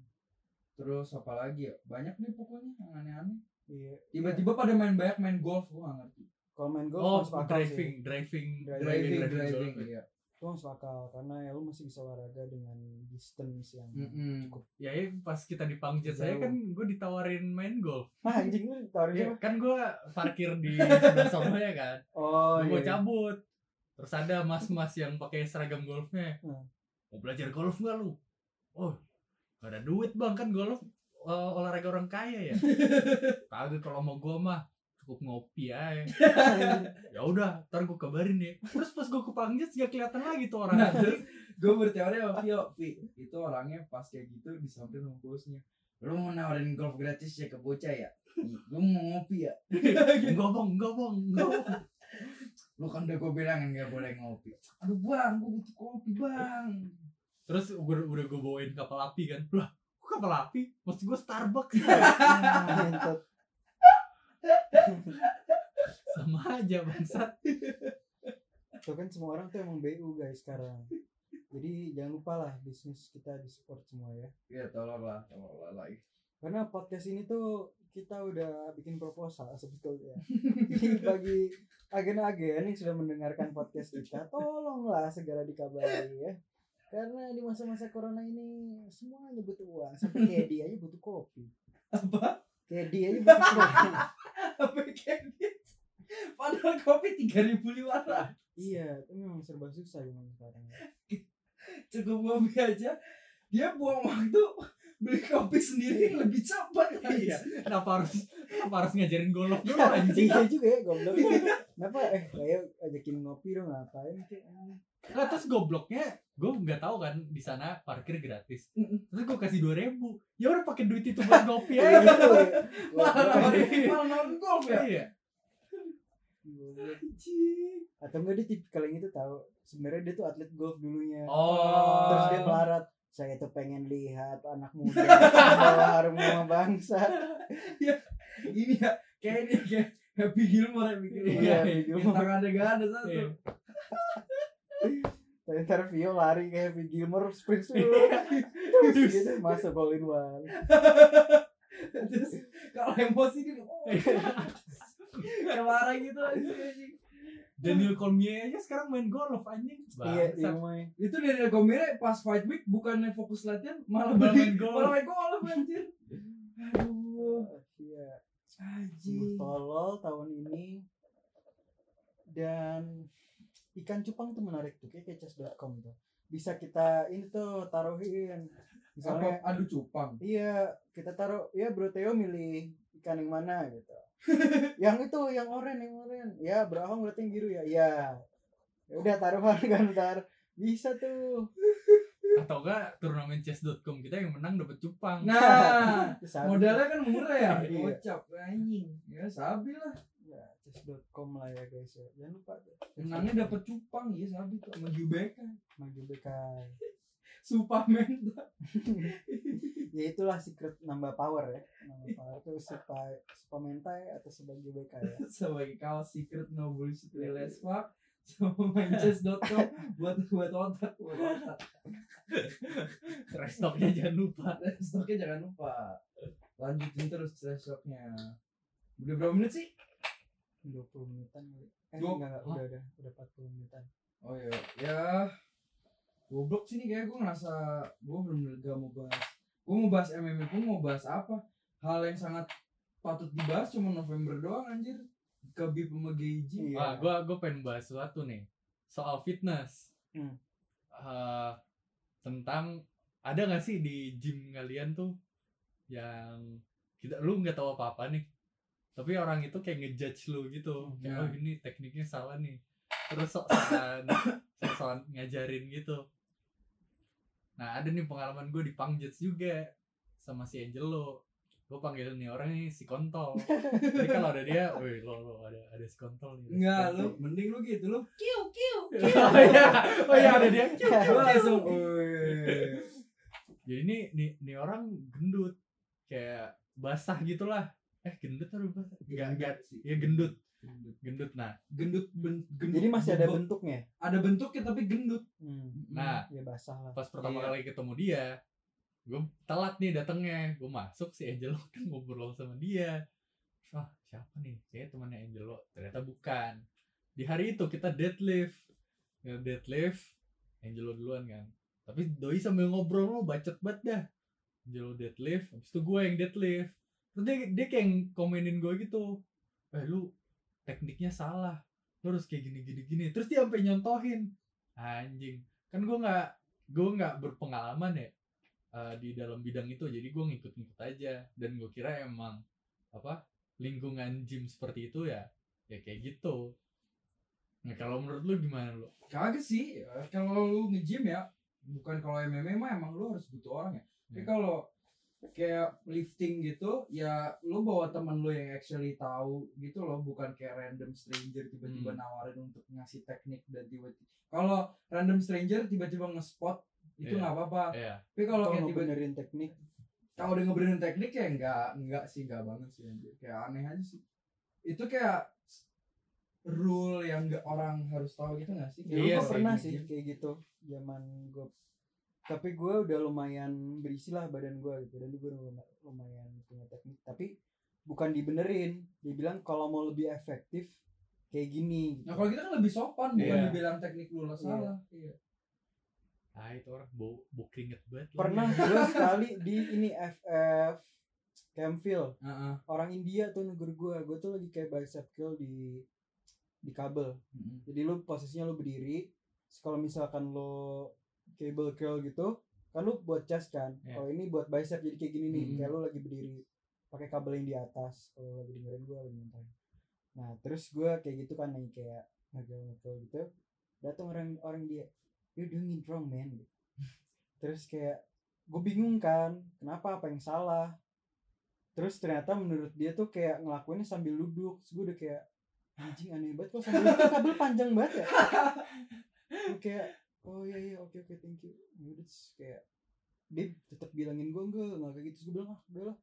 terus apa lagi ya banyak nih pokoknya yang aneh-aneh Iya. tiba-tiba pada main banyak main golf gua gak ngerti Kalau main golf Oh, masuk akal driving, sih. driving, Driving, driving golf. driving iya Itu masuk akal karena ya lu masih bisa olahraga dengan distance yang Mm-mm. cukup. Ya, ya pas kita di Pangjet saya kan gue ditawarin main golf. Ah, anjing lu taruh Ya, kan gue parkir di sebelah sono ya kan. Oh, gue mau iya. cabut. Terus ada mas-mas yang pakai seragam golfnya. Hmm. Mau belajar golf nggak lu? Oh, gak ada duit bang kan golf eh, olahraga orang kaya ya. Kagak kalau mau gue mah cukup ngopi aja. ya udah, ntar gue kabarin ya. Terus pas gue ke Pangjet gak kelihatan lagi tuh orang. Nah, terus gue berteori sama Vio, Vi, itu orangnya pas kayak gitu disamperin sama bosnya. Lu mau nawarin golf gratis ya ke bocah ya? Lu mau ngopi ya? enggak bang, enggak bang, enggak bang. Lu kan udah gue bilangin gak boleh ngopi. Aduh bang, gue butuh kopi bang. Terus udah, udah gue bawain kapal api kan. Lah, kapal api? Maksud gue Starbucks. Ngentot. Sama aja bangsat. Tuh kan semua orang tuh emang BU guys sekarang. Jadi jangan lupa lah bisnis kita di support semua ya. Ya tolonglah, tolonglah lagi. Karena podcast ini tuh kita udah bikin proposal sebetulnya. Jadi bagi agen-agen yang sudah mendengarkan podcast kita, tolonglah segera dikabari ya. Karena di masa-masa corona ini semuanya butuh uang. Sampai Kedi aja butuh kopi. Apa? Kedi aja butuh kopi. Apa kayak gitu? Padahal kopi 3500 iya, itu memang serba susah zaman sekarang. Cukup kopi aja. Dia buang waktu beli kopi sendiri lebih cepat. Iya. Kenapa harus kenapa harus ngajarin golf dulu anjing? Iya juga ya goblok. Kenapa eh kayak ajakin ngopi dong ngapain sih? Nah, terus gobloknya gue nggak tahu kan di sana parkir gratis. Terus gue kasih dua ribu. Ya udah pakai duit itu buat ngopi Iya, aja. gitu ya. Malah nawarin- malah nawarin golf ya. Iya. Atau enggak dia tipikal yang itu tahu sebenarnya dia tuh atlet golf dulunya Oh. terus dia melarat saya tuh pengen lihat anak muda bawa harum nama bangsa Ini ya kayak ini kayak Happy Gilmore Happy Gilmore. Iya, ada gak ada satu. Iya. Ntar Vio lari kayak Happy Gilmore sprint Iya. terus terus gitu masuk all in one Terus kalau emosi dia oh, kayak marah gitu anjing. Daniel Cormier aja sekarang main golf anjing. iya Bangsat. rumahnya Itu dari Gomere pas fight week bukannya fokus latihan malah beli main golf. malah main golf anjir. Aduh. iya Anjing. tolol tahun ini dan ikan cupang tuh menarik tuh kayak kecas.com tuh bisa kita ini tuh taruhin misalnya Apa adu cupang? Iya, kita taruh ya Bro Theo milih ikan yang mana gitu. yang itu, yang oranye, yang oranye. Ya, Bro Ahong berarti yang biru ya. Iya. Ya udah taruhan kan ntar. Bisa tuh. Atau enggak turnamen chess.com kita yang menang dapat cupang. Nah, modalnya kan murah ya. Iya. Gocap anjing. Ya sabi lah. Ya, chess.com lah ya guys ya. Jangan lupa tuh. Menangnya dapat cupang ya sabi tuh sama Jubeka. maju bekai. Superman. ya itulah secret nambah power ya. Nambah power tuh supaya supaya mentai atau sebagai bekai ya. sebagai kaos secret no bullshit real as fuck sama manchess.com buat buat otak buat otak Restoknya jangan lupa. stoknya jangan lupa lanjutin terus stress shocknya udah berapa menit sih 20 menitan kali. Eh Dua- enggak, enggak, udah udah udah 40 menitan. oh ya ya goblok sih nih kayak gue ngerasa gue bener-bener gak mau bahas gue mau bahas MMA pun mau bahas apa hal yang sangat patut dibahas cuma November doang anjir Khabib sama Geiji Iya. Ah, gua gua pengen bahas sesuatu nih soal fitness. Hmm. Eh, tentang ada nggak sih di gym kalian tuh yang kita lu nggak tahu apa apa nih tapi orang itu kayak ngejudge lu gitu. Kayak Hmm. oh ini tekniknya salah nih. Terus sok-sokan sok-sokan ngajarin gitu. Nah ada nih pengalaman gue di Pangjets juga sama si Angelo. Gue panggil nih orang ini si kontol. Jadi kalau ada dia woi lo lo ada ada si kontol nih. Si Enggak kontol." lu mending lu gitu lu. Kiu kiu oh iya. Oh iya ada dia. Lu langsung "Wih." jadi ini nih nih orang gendut. Kayak basah gitulah eh gendut atau basah enggak enggak sih. Ya gendut. Gendut. Gendut. Nah gendut, ben- gendut Jadi masih ada bentuknya. ada bentuknya tapi gendut. Hmm. Nah. ya basah lah. pas pertama Iya. kali ketemu dia gue telat nih datangnya gue masuk si Angelo udah ngobrol sama dia. Wah siapa nih? Kayak temannya Angelo. Ternyata bukan. Di hari itu kita deadlift. Ya deadlift Angelo duluan kan. Tapi doi sambil ngobrol lo bacot banget dah. Angelo deadlift habis itu gue yang deadlift terus dia, dia kayak komenin gue gitu eh lu tekniknya salah lu harus kayak gini gini gini. Terus dia sampai nyontohin anjing kan gue nggak gue nggak berpengalaman ya eh, di dalam bidang itu jadi gue ngikut-ngikut aja. Dan gue kira emang apa lingkungan gym seperti itu ya ya kayak gitu. Nah kalau menurut lu gimana lu? Kagak sih Ya, kalau lu nge-gym ya bukan kalau MMA mah emang lu harus butuh orang ya. Tapi Hmm. kalau kayak lifting gitu ya lu bawa teman lu yang actually tahu gitu loh bukan kayak random stranger tiba-tiba Hmm. nawarin untuk ngasih teknik dan tiba-tiba kalau random stranger tiba-tiba nge-spot itu Iya. nggak apa-apa. Ya tapi kalau kayak tiba benerin teknik, kalau udah ngebenerin teknik ya enggak enggak sih enggak banget sih anjir. kayak aneh aja sih. Itu kayak rule yang enggak orang harus tahu gitu nggak sih? Ya Iya gue sih, pernah sih kayak gitu zaman gue tapi gue udah lumayan berisi lah badan gue gitu. Dan gue udah lumayan punya teknik. Tapi bukan dibenerin. Dia bilang kalau mau lebih efektif kayak gini gitu. Nah kalau kita kan lebih sopan. Bukan Iya. dibilang teknik lu lah salah. Iya. ah itu orang bau bau keringet banget pernah gue sekali di ini FF Campfield Heeh. orang India tuh negur gue. Gue tuh lagi kayak bicep curl di di kabel. Jadi lu posisinya lu berdiri. Kalau misalkan lo cable curl gitu kan lu buat chest kan? Iya. kalau ini buat bicep jadi kayak gini nih Mhm. kayak lu lagi berdiri pakai kabel yang di atas kalau lagi dengerin gue lagi nyantai nah terus gue kayak gitu kan nih kayak ngegel ngegel gitu datang orang orang dia you're doing it wrong man. Terus kayak gue bingung kan kenapa apa yang salah? Terus ternyata menurut dia tuh kayak ngelakuinnya sambil duduk terus gue udah kayak anjing aneh banget kok sambil duduk kabel panjang banget ya? Gue kayak oh iya iya oke oke thank you. Ya udah terus kayak dia tetap bilangin gue enggak enggak kayak gitu. Terus gue bilang ah udah lah.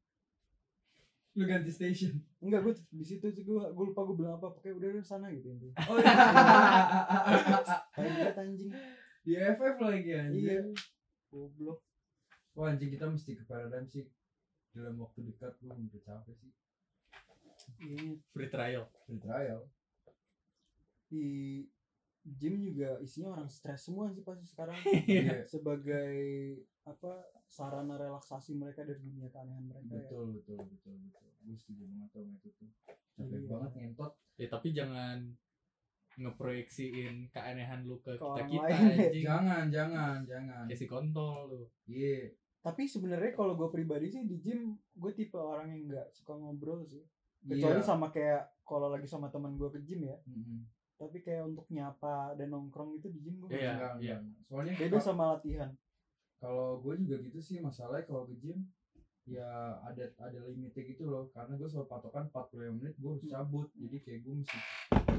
Lu ganti station. enggak gue di situ terus gue gue lupa gue bilang apa. Pokoknya udah udah sana gitu intinya. Oh iya. kayak anjing. Di FF lagi anjir. iya. Goblok. Wah anjing kita mesti ke Paradigm sih. Dalam waktu dekat gua udah capek sih. iya. Free trial. Free trial. di gym juga isinya orang stres semua sih pasti sekarang Iya. sebagai apa sarana relaksasi mereka dari dunia keanehan mereka ya. Betul betul betul betul. Gue setuju banget sama itu tuh. Capek Iya. banget ngentot. ya tapi jangan ngeproyeksiin keanehan lu ke Ke kita kita ya. anjing Jangan jangan jangan. kayak si kontol lu Iya. tapi sebenarnya kalau gue pribadi sih di gym gue tipe orang yang nggak suka ngobrol sih kecuali Iya. sama kayak kalau lagi sama teman gue ke gym ya Mm-mm. Tapi kayak untuk nyapa dan nongkrong itu di gym gue Iya, Enggak, iya. Soalnya beda sama latihan. kalau gue juga gitu sih masalahnya kalau ke gym ya ada ada limitnya gitu loh. Karena gue selalu patokan 45 menit gue harus cabut. Jadi kayak gue mesti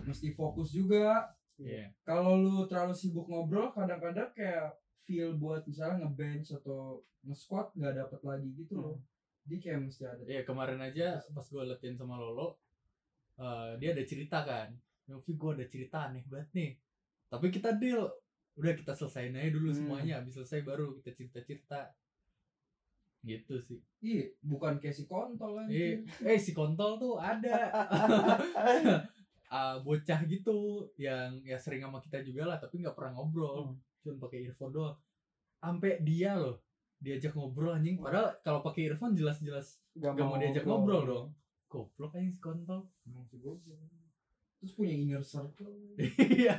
mesti fokus juga. Iya. Kalau lu terlalu sibuk ngobrol kadang-kadang kayak feel buat misalnya ngebench atau nge-squat nggak dapet lagi gitu loh. Jadi kayak mesti ada Iya kemarin aja pas gue latihan sama Lolo eh, dia ada cerita kan Yofi gue ada cerita aneh banget nih. Tapi kita deal. Udah kita selesain aja dulu Hmm. semuanya. Habis selesai baru kita cerita cerita gitu sih. Iya, bukan kayak si kontol kan. eh, eh si kontol tuh ada. Ah, bocah gitu yang ya sering sama kita juga lah tapi nggak pernah ngobrol. Cuma pakai earphone doang. Sampai dia loh diajak ngobrol anjing. Padahal kalau pakai earphone jelas-jelas Gak, gak mau diajak ngobrol dong. Goblok anjing si kontol. Emang si goblok. Terus punya inner circle. iya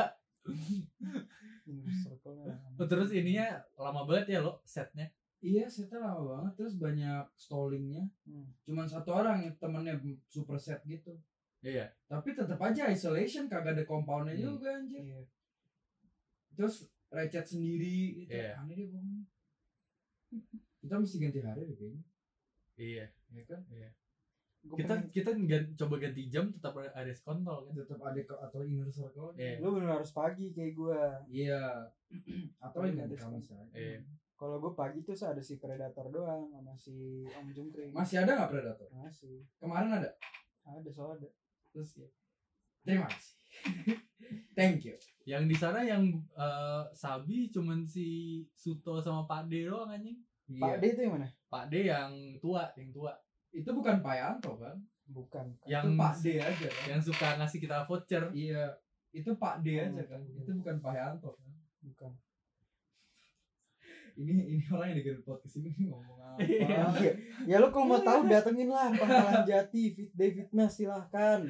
Inner circle-nya. Oh, terus ininya lama banget ya lo setnya Iya, setnya lama banget. Terus banyak stallingnya. Hmm. Cuman satu orang yang temennya super set gitu. iya Tapi tetap aja isolation kagak ada compoundnya Hmm. juga anjir. Iya. Terus recet sendiri gitu. Iya. Aneh deh. Kita mesti ganti hari deh kayaknya. iya Ya kan? Gua kita pengen- kita gan- coba ganti jam tetap ada ada kontol kan Tetap ada ke atau inner circle. Iya. lu bener harus pagi kayak gue Iya. atau yang ganti Ada kamis aja. Iya. kalau gue pagi tuh ada si predator doang sama si om jungkring Masih ada nggak predator? masih Kemarin ada. ada soal ada Terus ya. Terima kasih. Thank you. yang di sana yang eh, sabi cuman si Suto sama Pak D doang anjing Pak D Iya. itu yang mana Pak D yang tua yang tua Itu bukan Pak Yanto kan? bukan yang itu Pak D aja kan? yang suka ngasih kita voucher Iya. Itu Pak D Oh, aja kan? iya. Itu bukan Pak Yanto kan? bukan Ini ini orang yang dengerin podcast ini ngomong apa? Iya. Ya lu kalau mau tahu datengin lah Pangkalan Jati Fit Day Fitness silahkan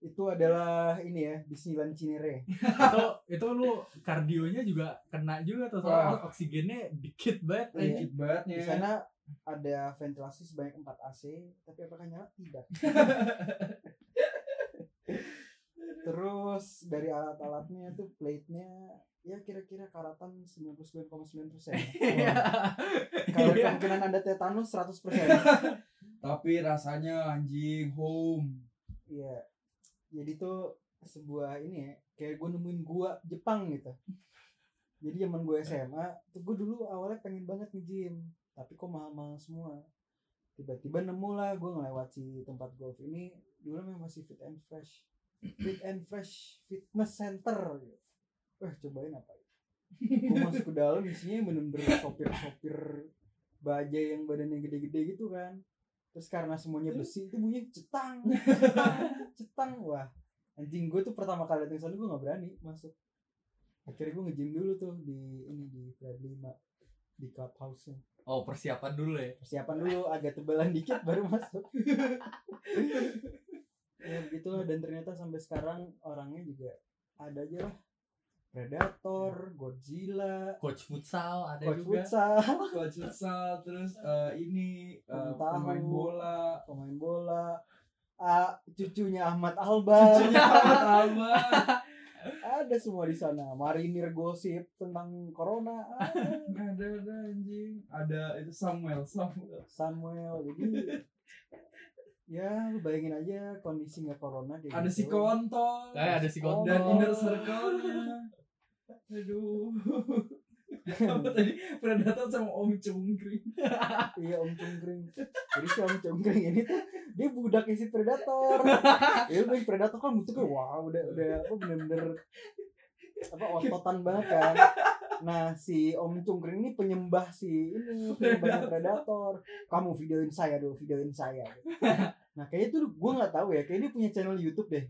itu adalah ini ya Disneyland Cinere itu itu lu kardionya juga kena juga tuh soalnya Wah. oksigennya dikit banget Iya. Dikit banget di sana ada ventilasi sebanyak 4 AC tapi apakah nyala tidak terus dari alat-alatnya tuh plate-nya ya kira-kira karatan 99,9 persen Iya. kalau Iya. kemungkinan anda tetanus 100 persen Tapi rasanya anjing home. Iya. Jadi tuh sebuah ini ya, kayak gue nemuin gua Jepang gitu. Jadi zaman gue SMA, tuh gue dulu awalnya pengen banget nge-gym, tapi kok mahal-mahal semua. Tiba-tiba nemu lah gue ngelewati tempat golf ini, dulu memang masih fit and fresh. Fit and fresh fitness center. Gitu. Wah cobain apa ya? Gue masuk ke dalam isinya bener-bener sopir-sopir baja yang badannya gede-gede gitu kan terus karena semuanya besi itu bunyi cetang cetang cetang. Wah anjing gue tuh pertama kali datang sana gue nggak berani masuk. Akhirnya gue nge-gym dulu tuh di ini di Fred 5 di clubhouse nya oh persiapan dulu ya? Persiapan dulu agak tebalan dikit baru masuk. Ya begitulah. Dan ternyata sampai sekarang orangnya juga ada aja lah Predator, Godzilla, coach futsal ada coach juga futsal, Coach futsal terus eh, ini eh, Pemain bola. pemain bola, ah, cucunya Ahmad Albar. Cucunya Ahmad Albar. ada semua di sana marinir gosip tentang corona ada. ada ada anjing. Ada itu Samuel Samuel. Samuel jadi ya lu bayangin aja kondisi nggak corona kayak Ada si gitu. kontol. Eh, ada si kontol. Dan inner circle-nya. Aduh. Apa tadi Predator sama Om Cungkring. iya om cungkring jadi si om cungkring ini tuh dia budaknya si predator ya udah predator kan bentuknya wah udah udah apa bener-bener apa ototan banget kan? Nah si om cungkring ini penyembah si ini penyembahnya predator. Kamu videoin saya dulu videoin saya. Nah kayaknya tuh gue nggak tahu ya kayaknya dia punya channel YouTube deh.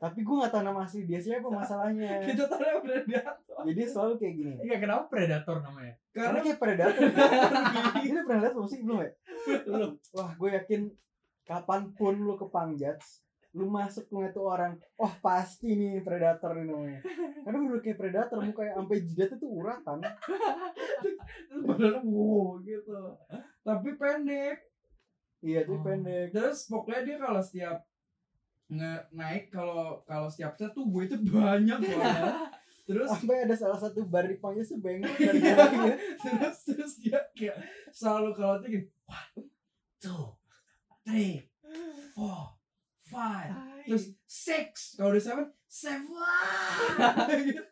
Tapi gue nggak tahu nama asli dia siapa masalahnya. Kita tahu yang Predator. jadi selalu kayak gini. Iya kenapa predator namanya? Karena Karena kayak predator. Ini pernah lihat belum sih? Belum ya? Belum. Wah gue yakin kapan pun lu ke Pangjats lu masuk ngeliat tuh orang wah pasti nih predator ini namanya karena udah kayak predator mukanya sampai jidatnya tuh uratan bener wow gitu. Tapi pendek. iya tuh Oh. pendek Terus pokoknya dia kalau setiap nge naik kalau kalau setiap set tuh gue itu banyak banget. Terus sampai ada salah satu bar di Pangjats tuh bengkok dari bawahnya terus terus dia kayak selalu kalau tuh gini one two three four five. Terus six. Kalau udah seven seven.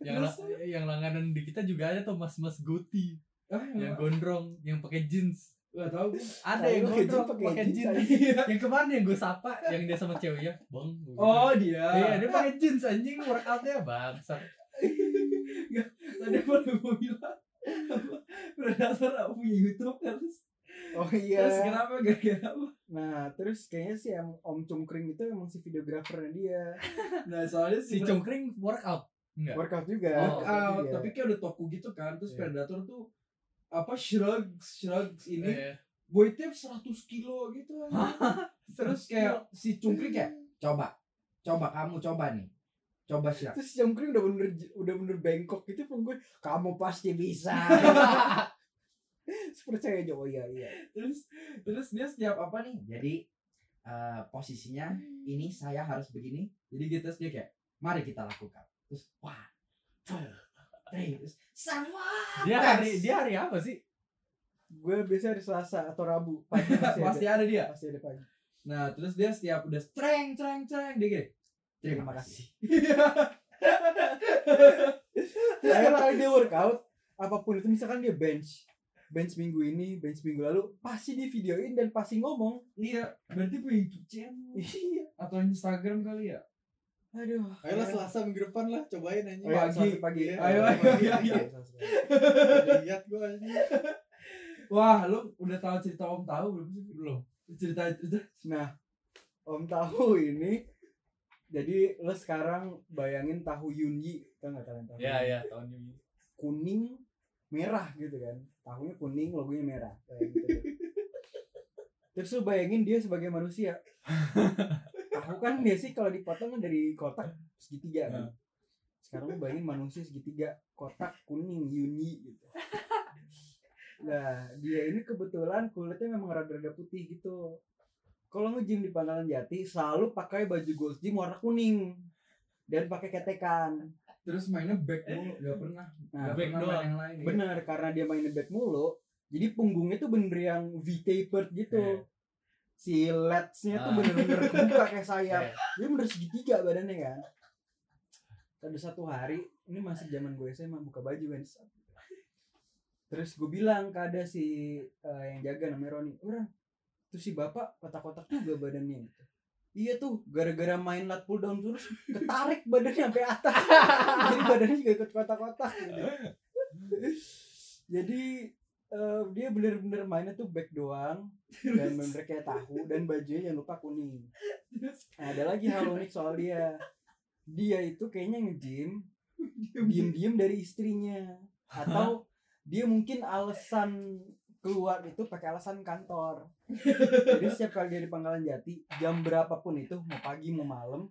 Yang la- yang langganan di kita juga ada tuh mas-mas goti ah, yang gondrong yang pakai jeans. Gak tau gue ada yang jeans, pakai jeans jeans. aja. yang kemarin yang gue sapa yang dia sama ceweknya bang gua gitu. oh dia. Iya dia pakai jeans anjing workoutnya bangsat. Tadi baru gue bilang Predator apa punya YouTube terus Oh terus iya. kenapa gara-gara apa Nah, terus kayaknya sih em, Om Cungkring itu emang si videografernya dia. nah soalnya Si si Congkring workout. Enggak. Workout juga. Oh, Iya. tapi kayak udah toku gitu kan terus Iya. Predator tuh apa shrugs shrugs ini Eh, boy tape 100 kilo gitu aja. terus kayak si Cungkring kayak coba coba kamu coba nih coba sih Terus Cungkring udah bener udah bener bengkok gitu pun gue kamu pasti bisa. Percaya aja oh iya iya. terus terus dia setiap apa nih jadi eh, posisinya ini saya harus begini jadi gitu terus dia kayak mari kita lakukan terus one two three terus sama dia hari dia hari apa sih? Gue biasa hari Selasa atau Rabu pagi masih pasti ada. ada dia Pasti ada pagi. nah terus dia setiap udah streng streng streng dia gini terima kasih Akhir kali dia workout apa pun itu misalkan dia bench bench minggu ini, bench minggu lalu pasti di videoin dan pasti ngomong. iya berarti punya YouTube channel Iya. atau Instagram kali ya Aduh. Ayolah Selasa minggu depan lah cobain aja. Oh, Pagi. Pagi. Iya, Ayo, ayo, pagi, ayo, pagi. Lihat gua aja. wah lu udah tahu cerita om tahu belum sih belum cerita cerita Nah, Om tahu ini jadi lo sekarang bayangin tahu Yunyi, tau nggak kalian tahu? Ya ya tahun ini. Kuning, merah gitu kan. Tahunya kuning, logonya merah. Kayak gitu. Terus lo bayangin dia sebagai manusia. tahu kan dia sih kalau dipotong kan dari kotak segitiga kan. Sekarang lo bayangin manusia segitiga, kotak kuning, Yunyi gitu. Nah, dia ini kebetulan kulitnya memang rada-rada putih gitu. Kalau nge-gym di Pangkalan Jati selalu pakai baju gold gym warna kuning dan pakai ketekan. terus mainnya back mulu nggak pernah Nah, nggak back pernah doang. main yang lain ya. bener karena dia mainnya back mulu, jadi punggungnya tuh bener yang V-tapered gitu. Eh. Si legs-nya tuh Ah. bener-bener kebuka kayak sayap. Eh, Dia bener segitiga badannya kan. Ada satu hari, ini masih zaman gue SMA buka baju kan. Terus gue bilang ke ada si eh, yang jaga namanya Roni, orang tuh si bapak kotak-kotak juga badannya gitu. Iya tuh, gara-gara main lat pull down terus ketarik badannya sampai atas. Jadi badannya juga ikut kotak-kotak gitu. Jadi eh, dia bener-bener mainnya tuh back doang dan bener kayak tahu dan bajunya jangan lupa kuning. Nah, ada lagi hal unik soal dia. Dia itu kayaknya nge-gym diem-diem dari istrinya atau dia mungkin alasan keluar itu pakai alasan kantor. Jadi setiap kali dia di Pangkalan Jati, jam berapapun itu, mau pagi mau malam,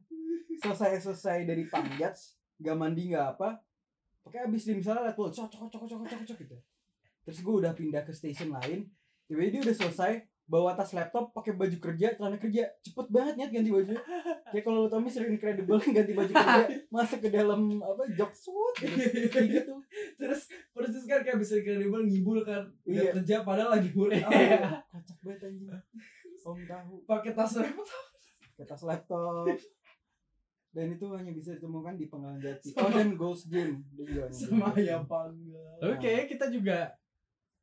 selesai selesai dari pangjats, gak mandi gak apa, pokoknya abis di misalnya liat tuh, cok cok cok cok cok cok gitu. Terus gue udah pindah ke station lain, tiba-tiba dia udah selesai, bawa tas laptop, pakai baju kerja, celana kerja, cepet banget nyet ganti baju. Kayak kalau lo Tommy sering incredible ganti baju kerja, masuk ke dalam apa jok suit gitu. Kayak gitu. terus persis kan kayak bisa incredible ngibul kan Iya. Kerja padahal lagi workout Kocak banget anjing. Om tahu. pakai tas laptop ke tas laptop dan itu hanya bisa ditemukan di Penggalan Jati oh dan Ghost ada sama ya Tapi kayaknya kita juga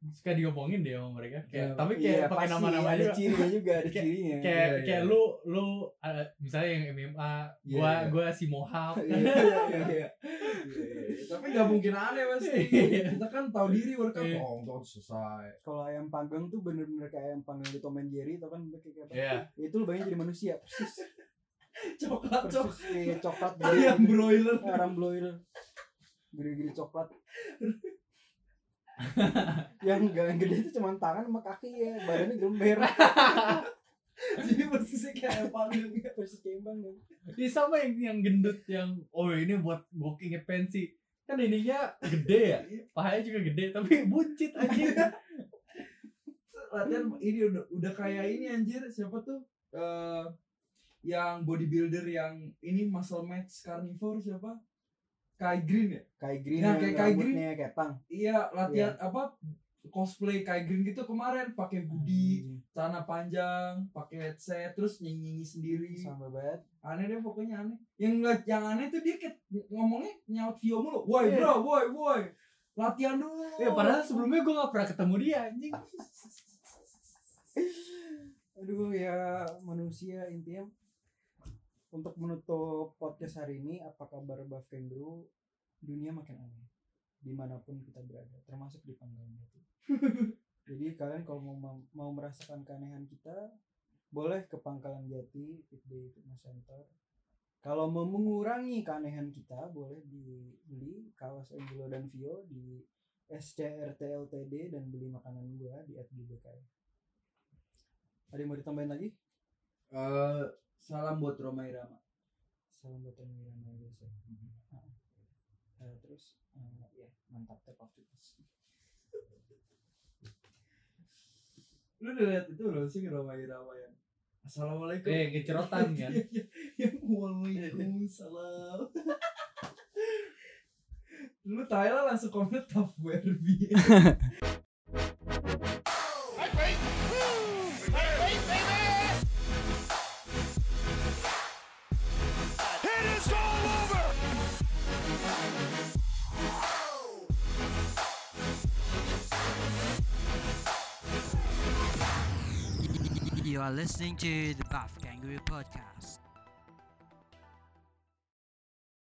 suka diomongin deh sama mereka. Kayak, Iya. tapi Iya, kayak pakai pasti nama-nama ada juga. cirinya juga ada Kayak- cirinya Kayak Iya, iya. kayak lu lu ada misalnya yang MMA, Iya, gua iya. gua si Mohawk. Iya, iya, iya. Iya. tapi nggak mungkin aneh pasti Iya. kita kan tahu diri workout Iya. oh tuh selesai kalau ayam panggang tuh bener-bener kayak ayam panggang di Tom and Jerry kan kayak kayak apa Iya. itu lu bayangin jadi manusia persis coklat coklat persis kayak coklat ayam broiler ayam broiler gede-gede coklat yang gak yang gede itu cuma tangan sama kaki ya badannya gember jadi persisnya kayak ayam panggang persis kayak panggang Ini sama yang yang gendut yang oh ini buat walking pensi. Kan ininya gede ya. Pahanya juga gede tapi buncit aja. latihan ini udah udah kayak ini anjir siapa tuh eh yang bodybuilder yang ini muscle match carnivore siapa Kai Green ya? Kayak green Nah, kayak- kayak rambutnya kayak pang. Iya latihan apa cosplay Kai Green gitu kemarin pakai hoodie celana panjang pakai headset terus nyanyi nyanyi sendiri sama banget. Aneh deh pokoknya aneh. Yang yang aneh tuh dia kayak ngomongnya nyaut Vio mulu. Woi Iya. bro woi woi latihan dulu. Ya padahal sebelumnya gua gak pernah ketemu dia anjing. aduh ya manusia intinya untuk menutup podcast hari ini apa kabar Buff Kangaroo dunia makin aneh di mana pun kita berada termasuk di Pangkalan Jati jadi kalian kalau mau mau merasakan keanehan kita boleh ke Pangkalan Jati Pitday Fitness Center. Kalau mau mengurangi keanehan kita boleh dibeli kaos Angelo dan Vio di SCRT LTD dan beli makanan gua di FGBKI ada yang mau ditambahin lagi? Eh, salam buat Roma Irama. salam buat Roma Irama guys ya. Ah. Eh, terus eh, ya mantap tap fitness Lu udah lihat itu belum sih Roma Irama yang Assalamualaikum. Eh, ngecerotan kan? yang Waalaikumsalam. Lu Thailand langsung komen top. You are listening to the Buff Kangaroo Podcast.